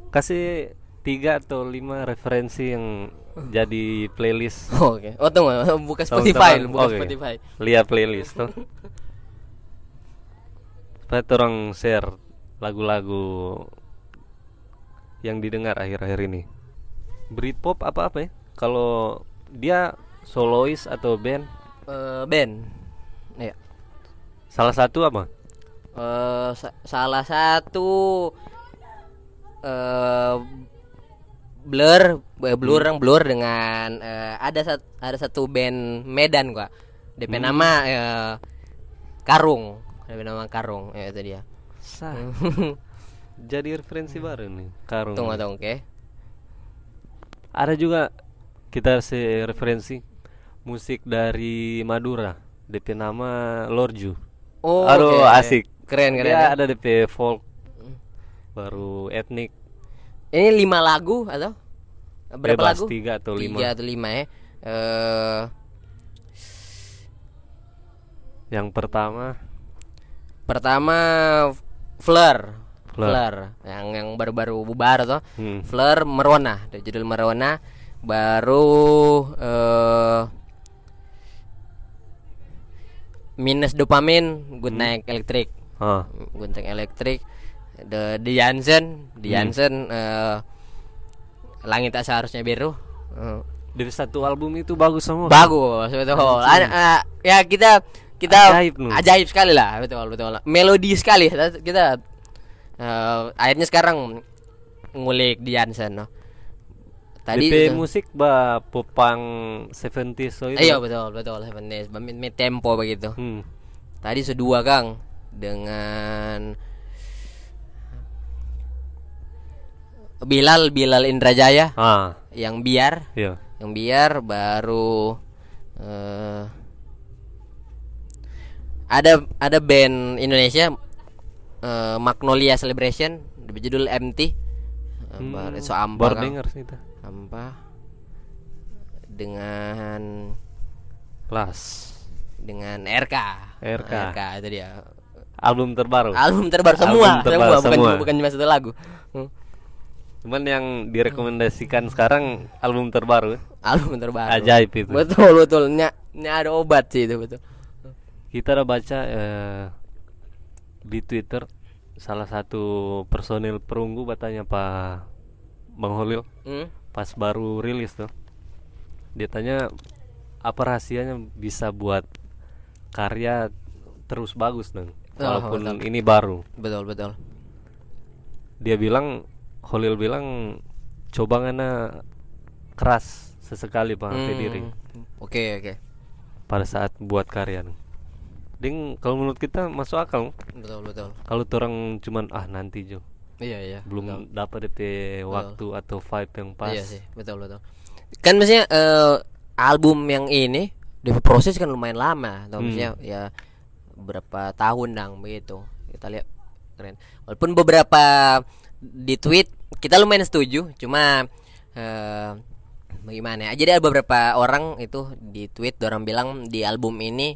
Kasih tiga atau lima referensi yang jadi playlist. Oke. Oh tunggu, buka Tahun Spotify, buka Oke. Spotify. Lihat playlist tuh. Supaya orang share lagu-lagu yang didengar akhir-akhir ini? Britpop apa apa ya? Kalau dia solois atau band? Eh, band ya Salah satu apa? Eh, sa- salah satu eh blur eh, blur yang blur dengan eh, ada sat- ada satu band Medan gua DP nama eh, Karung DP nama Karung ya itu dia Sah. Jadi referensi baru nih, Karung. tunggu tunggu oke Ada juga kita se referensi musik dari Madura. DP nama Lorju. oh Aduh, oke. asik. keren keren ya. ada DP folk baru etnik ini lima lagu atau berapa bebas lagu tiga atau lima tiga atau lima ya eh yang pertama pertama Fleur Fleur. Yang yang baru-baru bubar tuh. Hmm. Fleur Merona. Judul Merona. Baru eh minus dopamin good electric ah good night electric the the Jansen the Jansen eh, langit tak seharusnya biru. Eh, dari satu album itu bagus semua. Bagus betul. Ada- eh, ya kita kita Ajaib, ajaib sekali lah betul betul. Melodi sekali. Kita eh, akhirnya sekarang ngulik di Jansen no. tadi DP itu- musik ba popang 70s so itu iya betul betul mid, mid tempo begitu. Hmm. tadi sedua kang dengan Bilal Bilal Indrajaya. Ah. Yang biar. Iya. Yang biar baru eh ada ada band Indonesia eh, Magnolia Celebration berjudul MT Eh, baru so ampa sih itu. Ampa dengan Las. Dengan RK RK. RK itu dia. Album terbaru. Album terbaru Album semua. terbaru semua bukan semua. bukan cuma satu lagu. Hmm. cuman yang direkomendasikan sekarang album terbaru. Album terbaru. Ajaib itu. Betul betul. Ini, ini ada obat sih itu betul. Kita udah baca eh, di Twitter salah satu personil perunggu katanya Pak Bang Holil Hmm? pas baru rilis tuh dia tanya apa rahasianya bisa buat karya terus bagus dong Oh, walaupun betul. ini baru betul betul dia bilang Holil bilang coba ngana keras sesekali pak hati diri Hmm. oke oke pada saat buat karya dong. Ding kalau menurut kita masuk akal betul betul kalau orang cuman ah nanti jo iya iya belum dapat DP waktu atau vibe yang pas Iya sih, betul betul. Kan maksudnya eh, album yang ini DP proses kan lumayan lama, atau Hmm. maksudnya ya berapa tahun dang begitu. Kita lihat keren. Walaupun beberapa di tweet kita lumayan setuju, cuma eh bagaimana ya? Jadi ada beberapa orang itu di tweet orang bilang di album ini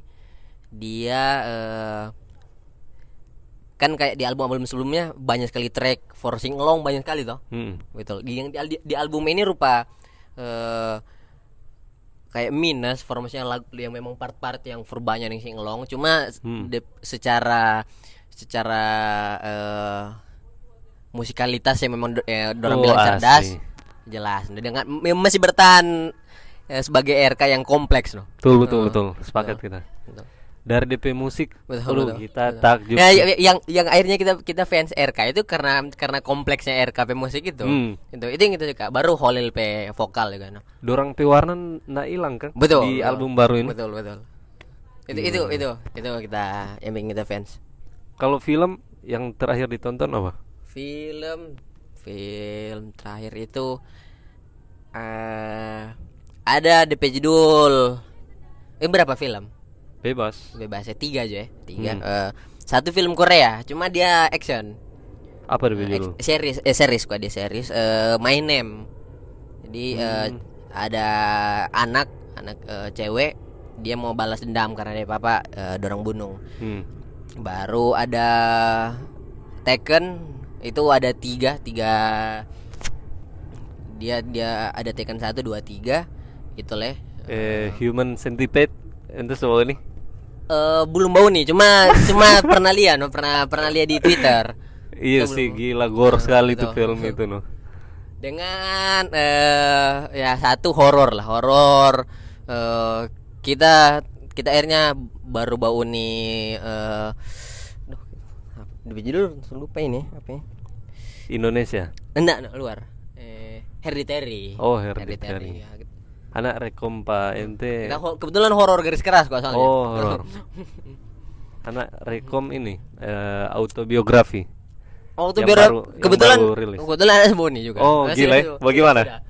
dia eh kan kayak di album-album sebelumnya banyak sekali track for sing along banyak sekali toh. Hmm. betul di, yang di, di album ini rupa eh kayak minus formasinya lagu yang memang part-part yang verbanya yang sing along cuma Hmm. de- secara secara eh musikalitas yang memang do- eh, dorang Oh, bilang cerdas asli. jelas dengan masih bertahan eh, sebagai RK yang kompleks loh. Betul betul betul. Sepakat kita. Betul. Dari DP musik Betul, betul, kita betul. takjub Ya, sih. ya, yang yang akhirnya kita kita fans RK itu karena karena kompleksnya RK pe musik itu. Hmm. Itu itu yang kita suka. Baru Holil pe vokal juga no. dorang pe warna nggak hilang kan Betul. di betul. album baru ini Betul, betul. Itu itu itu itu kita yang bikin kita fans. kalau film yang terakhir ditonton apa Film film terakhir itu eh ada DP judul eh berapa film? Bebas Bebasnya tiga aja ya. Tiga. Hmm. Eh, satu film Korea, cuma dia action. apa Eh, judul ex- series eh series kok dia series eh My Name jadi eh, Hmm. ada anak anak eh, cewek dia mau balas dendam karena dia papa eh, dorong bunuh hmm. baru ada Tekken itu ada tiga tiga dia dia ada Tekken satu dua tiga itu leh eh, human centipede itu soal ini Eh, belum bau nih cuma cuma pernah lihat no, pernah pernah lihat di Twitter Iya Kita sih belum- gila gore sekali tuh betul. film itu noh. dengan eh ya satu horor lah horor eh kita kita akhirnya baru bau nih eh duh, apa- di judul lupa ini apa ya Indonesia. enggak enggak luar eh Hereditary Oh, Hereditary. ya. Anak rekom Pak ente. Kita ho- kebetulan horor garis keras kok soalnya Oh, horor. Anak rekom ini eh, autobiografi. Oh yang kebetulan kebetulan ada Boni juga. Oh, Masih gila ya? Bagaimana? Sudah.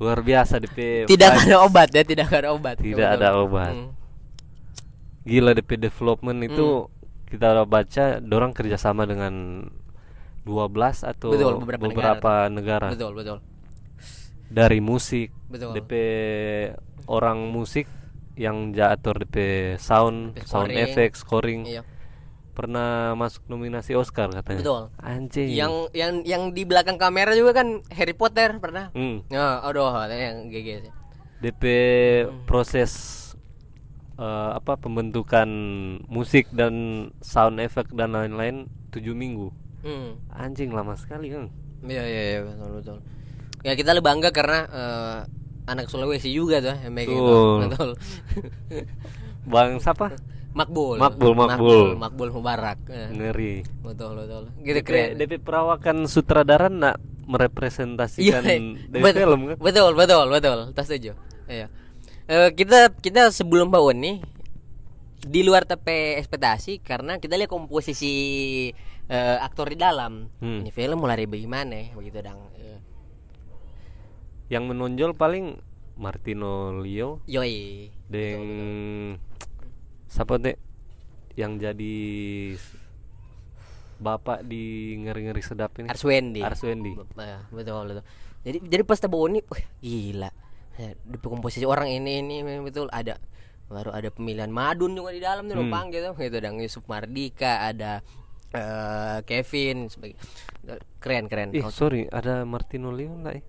Luar biasa DP. Tidak ada obat ya, tidak ada obat. Tidak Kebetulan. ada obat. Hmm. Gila DP development itu kita udah baca dorang kerjasama dengan 12 atau Betul, beberapa beberapa negara. Betul, betul. Dari musik, Betul. DP orang musik yang jatuh DP sound, DP sound scoring. effect, scoring. Iya. Pernah masuk nominasi Oscar katanya. Betul. Anjing. Yang yang yang di belakang kamera juga kan Harry Potter pernah. Hmm. Ya, aduh, yang GG sih. DP proses eh, apa pembentukan musik dan sound effect dan lain-lain 7 minggu. Hmm. Anjing lama sekali kan. Iya, iya, iya, betul, betul. Ya kita lebih bangga karena eh, anak Sulawesi juga tuh yang megang itu. Betul. Betul. Bang siapa? Makbul. Makbul, Makbul. Makbul, Mubarak. Ya. Ngeri. Betul, betul. Gitu DP, keren. DP perawakan sutradara nak merepresentasikan DP bet- film kan? Iya, Betul, betul, betul. Tas setuju. Iya. Eh, kita kita sebelum bangun nih di luar tepe ekspektasi karena kita lihat komposisi eh, aktor di dalam. Hmm. Ini film mulai dari bagaimana begitu dang. Yang menonjol paling Martino Leo Yoi. dan siapa teh yang jadi bapak di ngeri-ngeri sedap ini Arswendi. Arswendi. Eh, betul, betul. Jadi jadi pas bangun nih, wah, gila. Ya, di komposisi orang ini ini betul ada baru ada pemilihan Madun juga di dalam tuh Hmm. numpang gitu gitu dan Yusuf Mardika ada eh, Kevin sebagai keren keren Ih sorry ada Martino Leo enggak ya?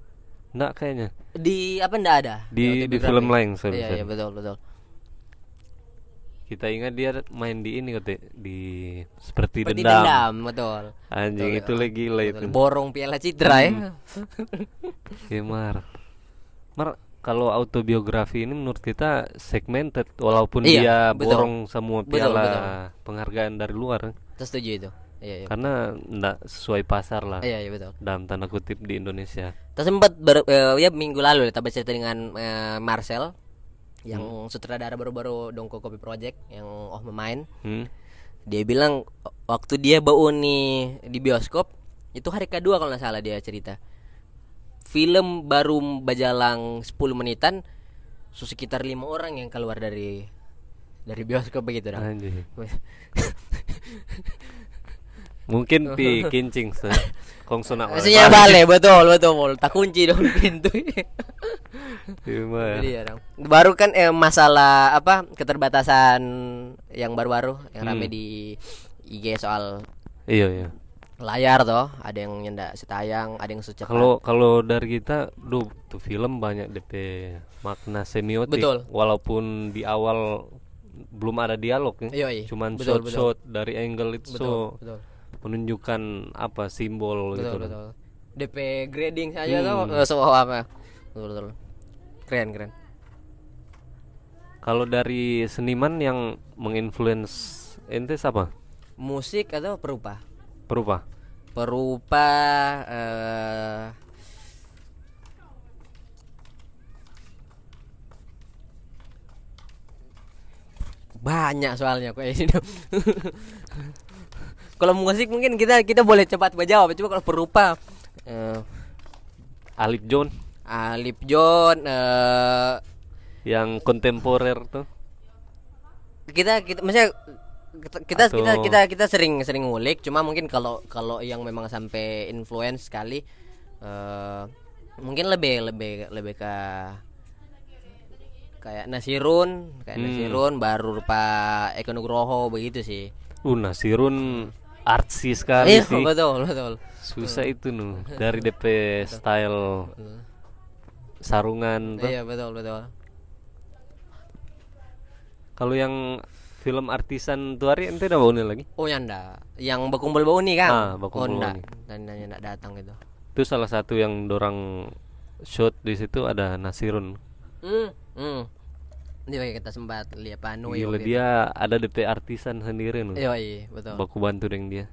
Enggak kayaknya di apa ndak ada Di- di autobiografi. film lain, sorry, iya iya betul betul Kita ingat dia main di ini kate di seperti, seperti dendam. dendam betul Anjing Betul, itu lagi gila betul. itu. borong piala citra ya Ya Mar. Mar kalau autobiografi ini menurut kita segmented walaupun Iya, dia betul. borong semua Betul, piala betul. penghargaan dari luar Terus setuju itu iya iya karena enggak sesuai pasar lah iya iya betul dalam tanda kutip di Indonesia. Kita sempat ber, eh, ya minggu lalu kita cerita dengan eh, Marcel yang Hmm. sutradara baru-baru Dongko Copy Project yang Oh Memain. Hmm? Dia bilang waktu dia bau nih di bioskop itu hari kedua kalau nggak salah dia cerita. Film baru bajalang 10 menitan sekitar lima orang yang keluar dari dari bioskop begitu dah. Mungkin pi kincing se. Kong sunak. Maksudnya balik betul betul tak kunci dong pintu. Iya, ya, Dong. baru kan eh, masalah apa keterbatasan yang baru-baru yang rame Hmm. di IG soal Iya iya. layar toh, ada yang nyendak setayang, ada yang secepat. Kalau kalau dari kita, duh tuh film banyak DP makna semiotik. Betul. Walaupun di awal belum ada dialog ya. Yoi, Cuman betul, shot-shot dari angle itu betul, so betul, menunjukkan apa simbol betul, gitu. betul. DP grading saja Hmm. tuh eh, so apa? Betul, betul. Keren, keren. Kalau dari seniman yang menginfluence ente siapa? Musik atau perupa? Perupa. Perupa eh banyak soalnya kok ini. kalau musik mungkin kita kita boleh cepat menjawab, cuma kalau perupa eh Alip John Alip John eh yang kontemporer tuh. kita kita maksudnya kita kita Atau- kita kita kita sering sering ngulik cuma mungkin kalau kalau yang memang sampai influence sekali eh mungkin lebih lebih lebih ke kayak Nasirun kayak Hmm. Nasirun baru rupa Eko Nugroho begitu sih Uh, Nasirun artsy sekali iya sih. betul betul Susah itu nu dari DP style sarungan tuh. iya betul betul Kalau yang film artisan tuari ente udah bangunin lagi Oh ya ndak, yang berkumpul bau nih kan? Ah, berkumpul oh. Dan dan ndak datang itu. itu salah satu yang dorang shot di situ ada Nasirun Hmm, hmm. Pakai kita sempat lihat panu Gila dia ada DP artisan sendiri loh Iya, iya, betul. baku bantu dengan dia.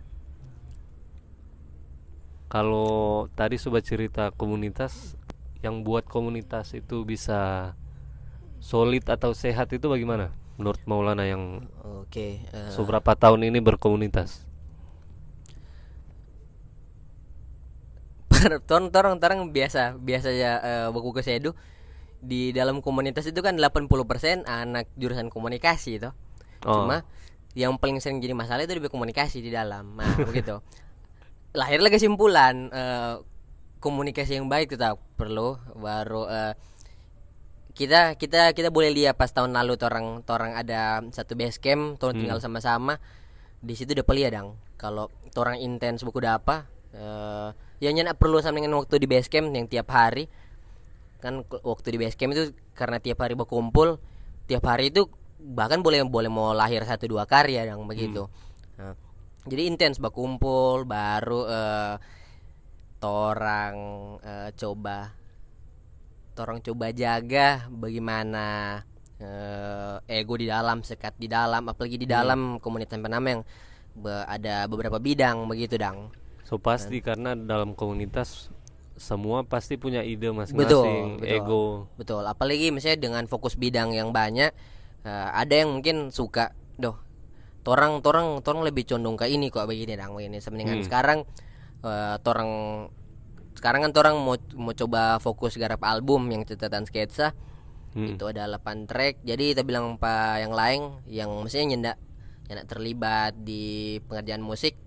Kalau tadi sobat cerita komunitas yang buat komunitas itu bisa solid atau sehat itu bagaimana? Menurut Maulana yang Oke, eh, seberapa tahun ini berkomunitas? Torong torong torong biasa biasa ya eh, buku kesedu di dalam komunitas itu kan 80% anak jurusan komunikasi itu. Oh. Cuma yang paling sering jadi masalah itu di komunikasi di dalam. Nah, begitu. Lahirlah kesimpulan eh, komunikasi yang baik tetap perlu baru eh, kita kita kita boleh lihat pas tahun lalu torang torang ada satu base camp, torang tinggal sama-sama. Di situ udah pelia dang. Kalau torang intens buku apa eh ya nyenak perlu sama dengan waktu di base camp yang tiap hari kan waktu di base camp itu karena tiap hari berkumpul tiap hari itu bahkan boleh boleh mau lahir satu dua karya yang begitu. Nah, jadi intens berkumpul baru eh torang eh, coba torang coba jaga bagaimana eh, ego di dalam sekat di dalam apalagi di dalam komunitas penama yang be- ada beberapa bidang begitu dang. So pasti karena dalam komunitas semua pasti punya ide betul, masing-masing betul. ego betul apalagi misalnya dengan fokus bidang yang banyak eh, ada yang mungkin suka doh torang torang torang lebih condong ke ini kok begini dang begini sebenarnya Hmm. sekarang eh, torang sekarang kan torang mau mau coba fokus garap album yang catatan sketsa Hmm. itu ada 8 track jadi kita bilang pak yang lain yang mestinya nyendak nyendak terlibat di pengerjaan musik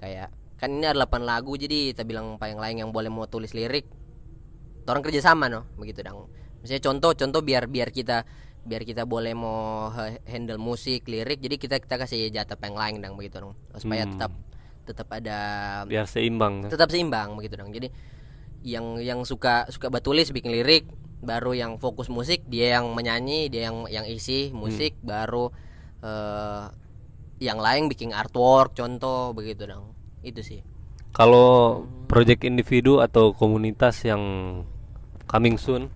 kayak kan ini ada 8 lagu jadi kita bilang pak yang lain yang boleh mau tulis lirik. Orang kerja sama no? Begitu dong misalnya contoh contoh biar biar kita biar kita boleh mau ha- handle musik lirik jadi kita kita kasih jatah yang lain dong begitu dong supaya Hmm. tetap tetap ada biar seimbang kan? tetap seimbang begitu dong jadi yang yang suka suka batulis bikin lirik baru yang fokus musik dia yang menyanyi dia yang yang isi musik baru eh yang lain bikin artwork contoh begitu dong itu sih. Kalau project individu atau komunitas yang coming soon?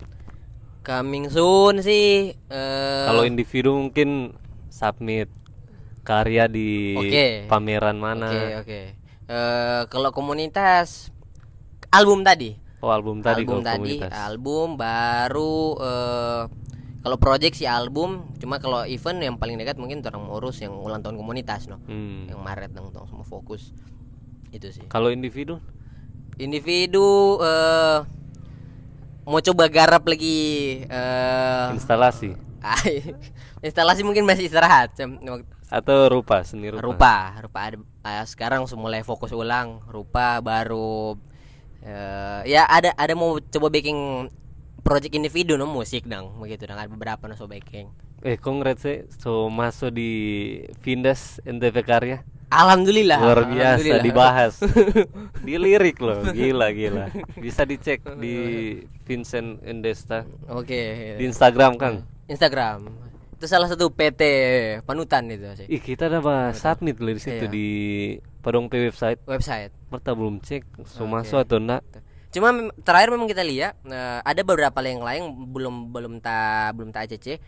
Coming soon sih eh kalau individu mungkin submit karya di Oke. pameran mana? Oke oke. Eh, kalau komunitas album tadi. Oh album tadi album tadi komunitas. album baru eh kalau project sih album. Cuma kalau event yang paling dekat mungkin orang urus yang ulang tahun komunitas no. Hmm. yang Maret dong semua fokus itu sih. Kalau individu? Individu eh mau coba garap lagi eh instalasi? instalasi mungkin masih istirahat atau rupa seni rupa, rupa rupa ada ah, sekarang mulai fokus ulang rupa baru eh, ya ada ada mau coba baking project individu no musik dong begitu dong ada beberapa no so baking eh congrats eh so masuk di Vindes NTV Karya alhamdulillah. Luar biasa alhamdulillah. dibahas. Di lirik loh. Gila gila. Bisa dicek di Vincent Endesta. Oke. Di Instagram kan Instagram. Itu salah satu PT panutan itu sih. Ih kita udah bahas submit loh di situ Iya. di Padong P website. Website. Merta belum cek so Oke. masuk atau enggak. Cuma terakhir memang kita lihat eh, ada beberapa yang lain belum belum ta belum ta ACC.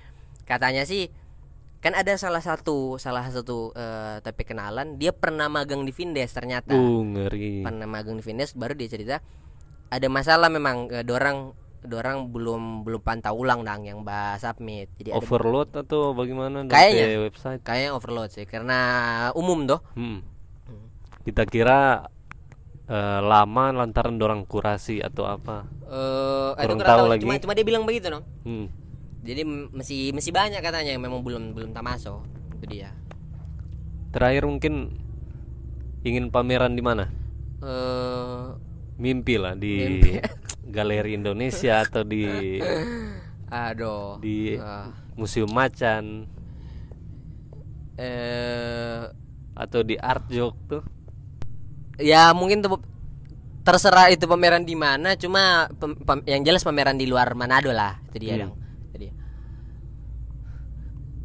Katanya sih kan ada salah satu salah satu eh, tapi kenalan dia pernah magang di Vindes ternyata. uh ngeri Pernah magang di Vindes baru dia cerita ada masalah memang eh, dorang dorang belum belum pantau ulang dang yang bahas submit. Jadi ada overload atau bagaimana dari Kayaknya. website kayaknya overload sih karena umum doh. Hmm. Kita kira eh, lama lantaran dorang kurasi atau apa. Eh itu Kurang tahu, lagi. Cuma, cuma dia bilang begitu no. Hmm. Jadi masih masih banyak katanya yang memang belum belum tak masuk. Itu dia. Terakhir mungkin ingin pameran di mana? eh Mimpi lah di Mimpi. Galeri Indonesia atau di aduh. di Ah. Museum Macan eh atau di Art Jok tuh. ya mungkin tuh terserah itu pameran di mana, cuma pem- pem- yang jelas pameran di luar Manado lah. Itu dia Hmm. dong.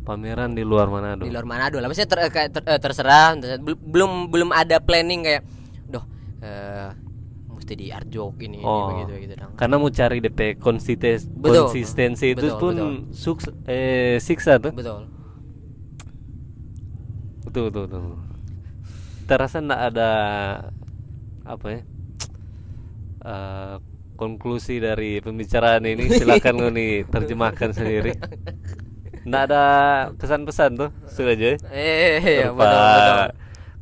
Itu pameran di luar Manado. di luar Manado lah maksudnya ter, kayak ter- eh, terserah Bel- belum belum ada planning kayak doh eh, mesti di Arjok ini, ini Oh. begitu begitu dong Karena mau cari DP konsistensi, Betul. konsistensi itu Betul, pun betul. suks eh siksa tuh. betul Betul betul betul. Terasa enggak ada apa ya? eh, konklusi dari pembicaraan ini silakan Ngoni terjemahkan sendiri. Nggak ada pesan-pesan tuh sudah aja. eh iya, Berupa betul betul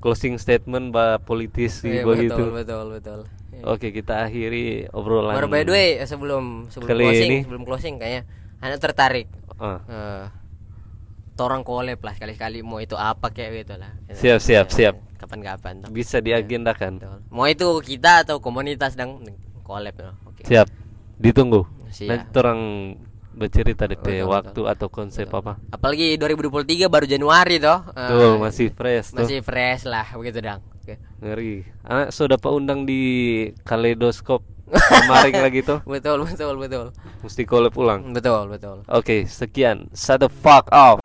closing statement bah politisi Iya, begitu. betul betul betul Iya. Oke kita akhiri obrolan. Baru by the way eh, sebelum sebelum Kali closing ini. sebelum closing kayaknya anda tertarik Ah, eh torang collab lah sekali-kali mau itu apa kayak gitu lah Siap, siap, Eh, siap. kapan-kapan bisa diagendakan. Betul. mau itu kita atau komunitas dang collab ya oke Siap. Ditunggu. Siap. Nanti orang bercerita DP Betul, waktu atau konsep apa. apalagi 2023 baru Januari toh Eh, Betul, masih fresh tuh. masih fresh lah begitu dang Oke. Ngeri. Anak sudah pak undang di kaleidoskop kemarin lagi tuh. betul betul betul Mesti collab ulang. betul betul Oke, sekian. Shut the fuck up.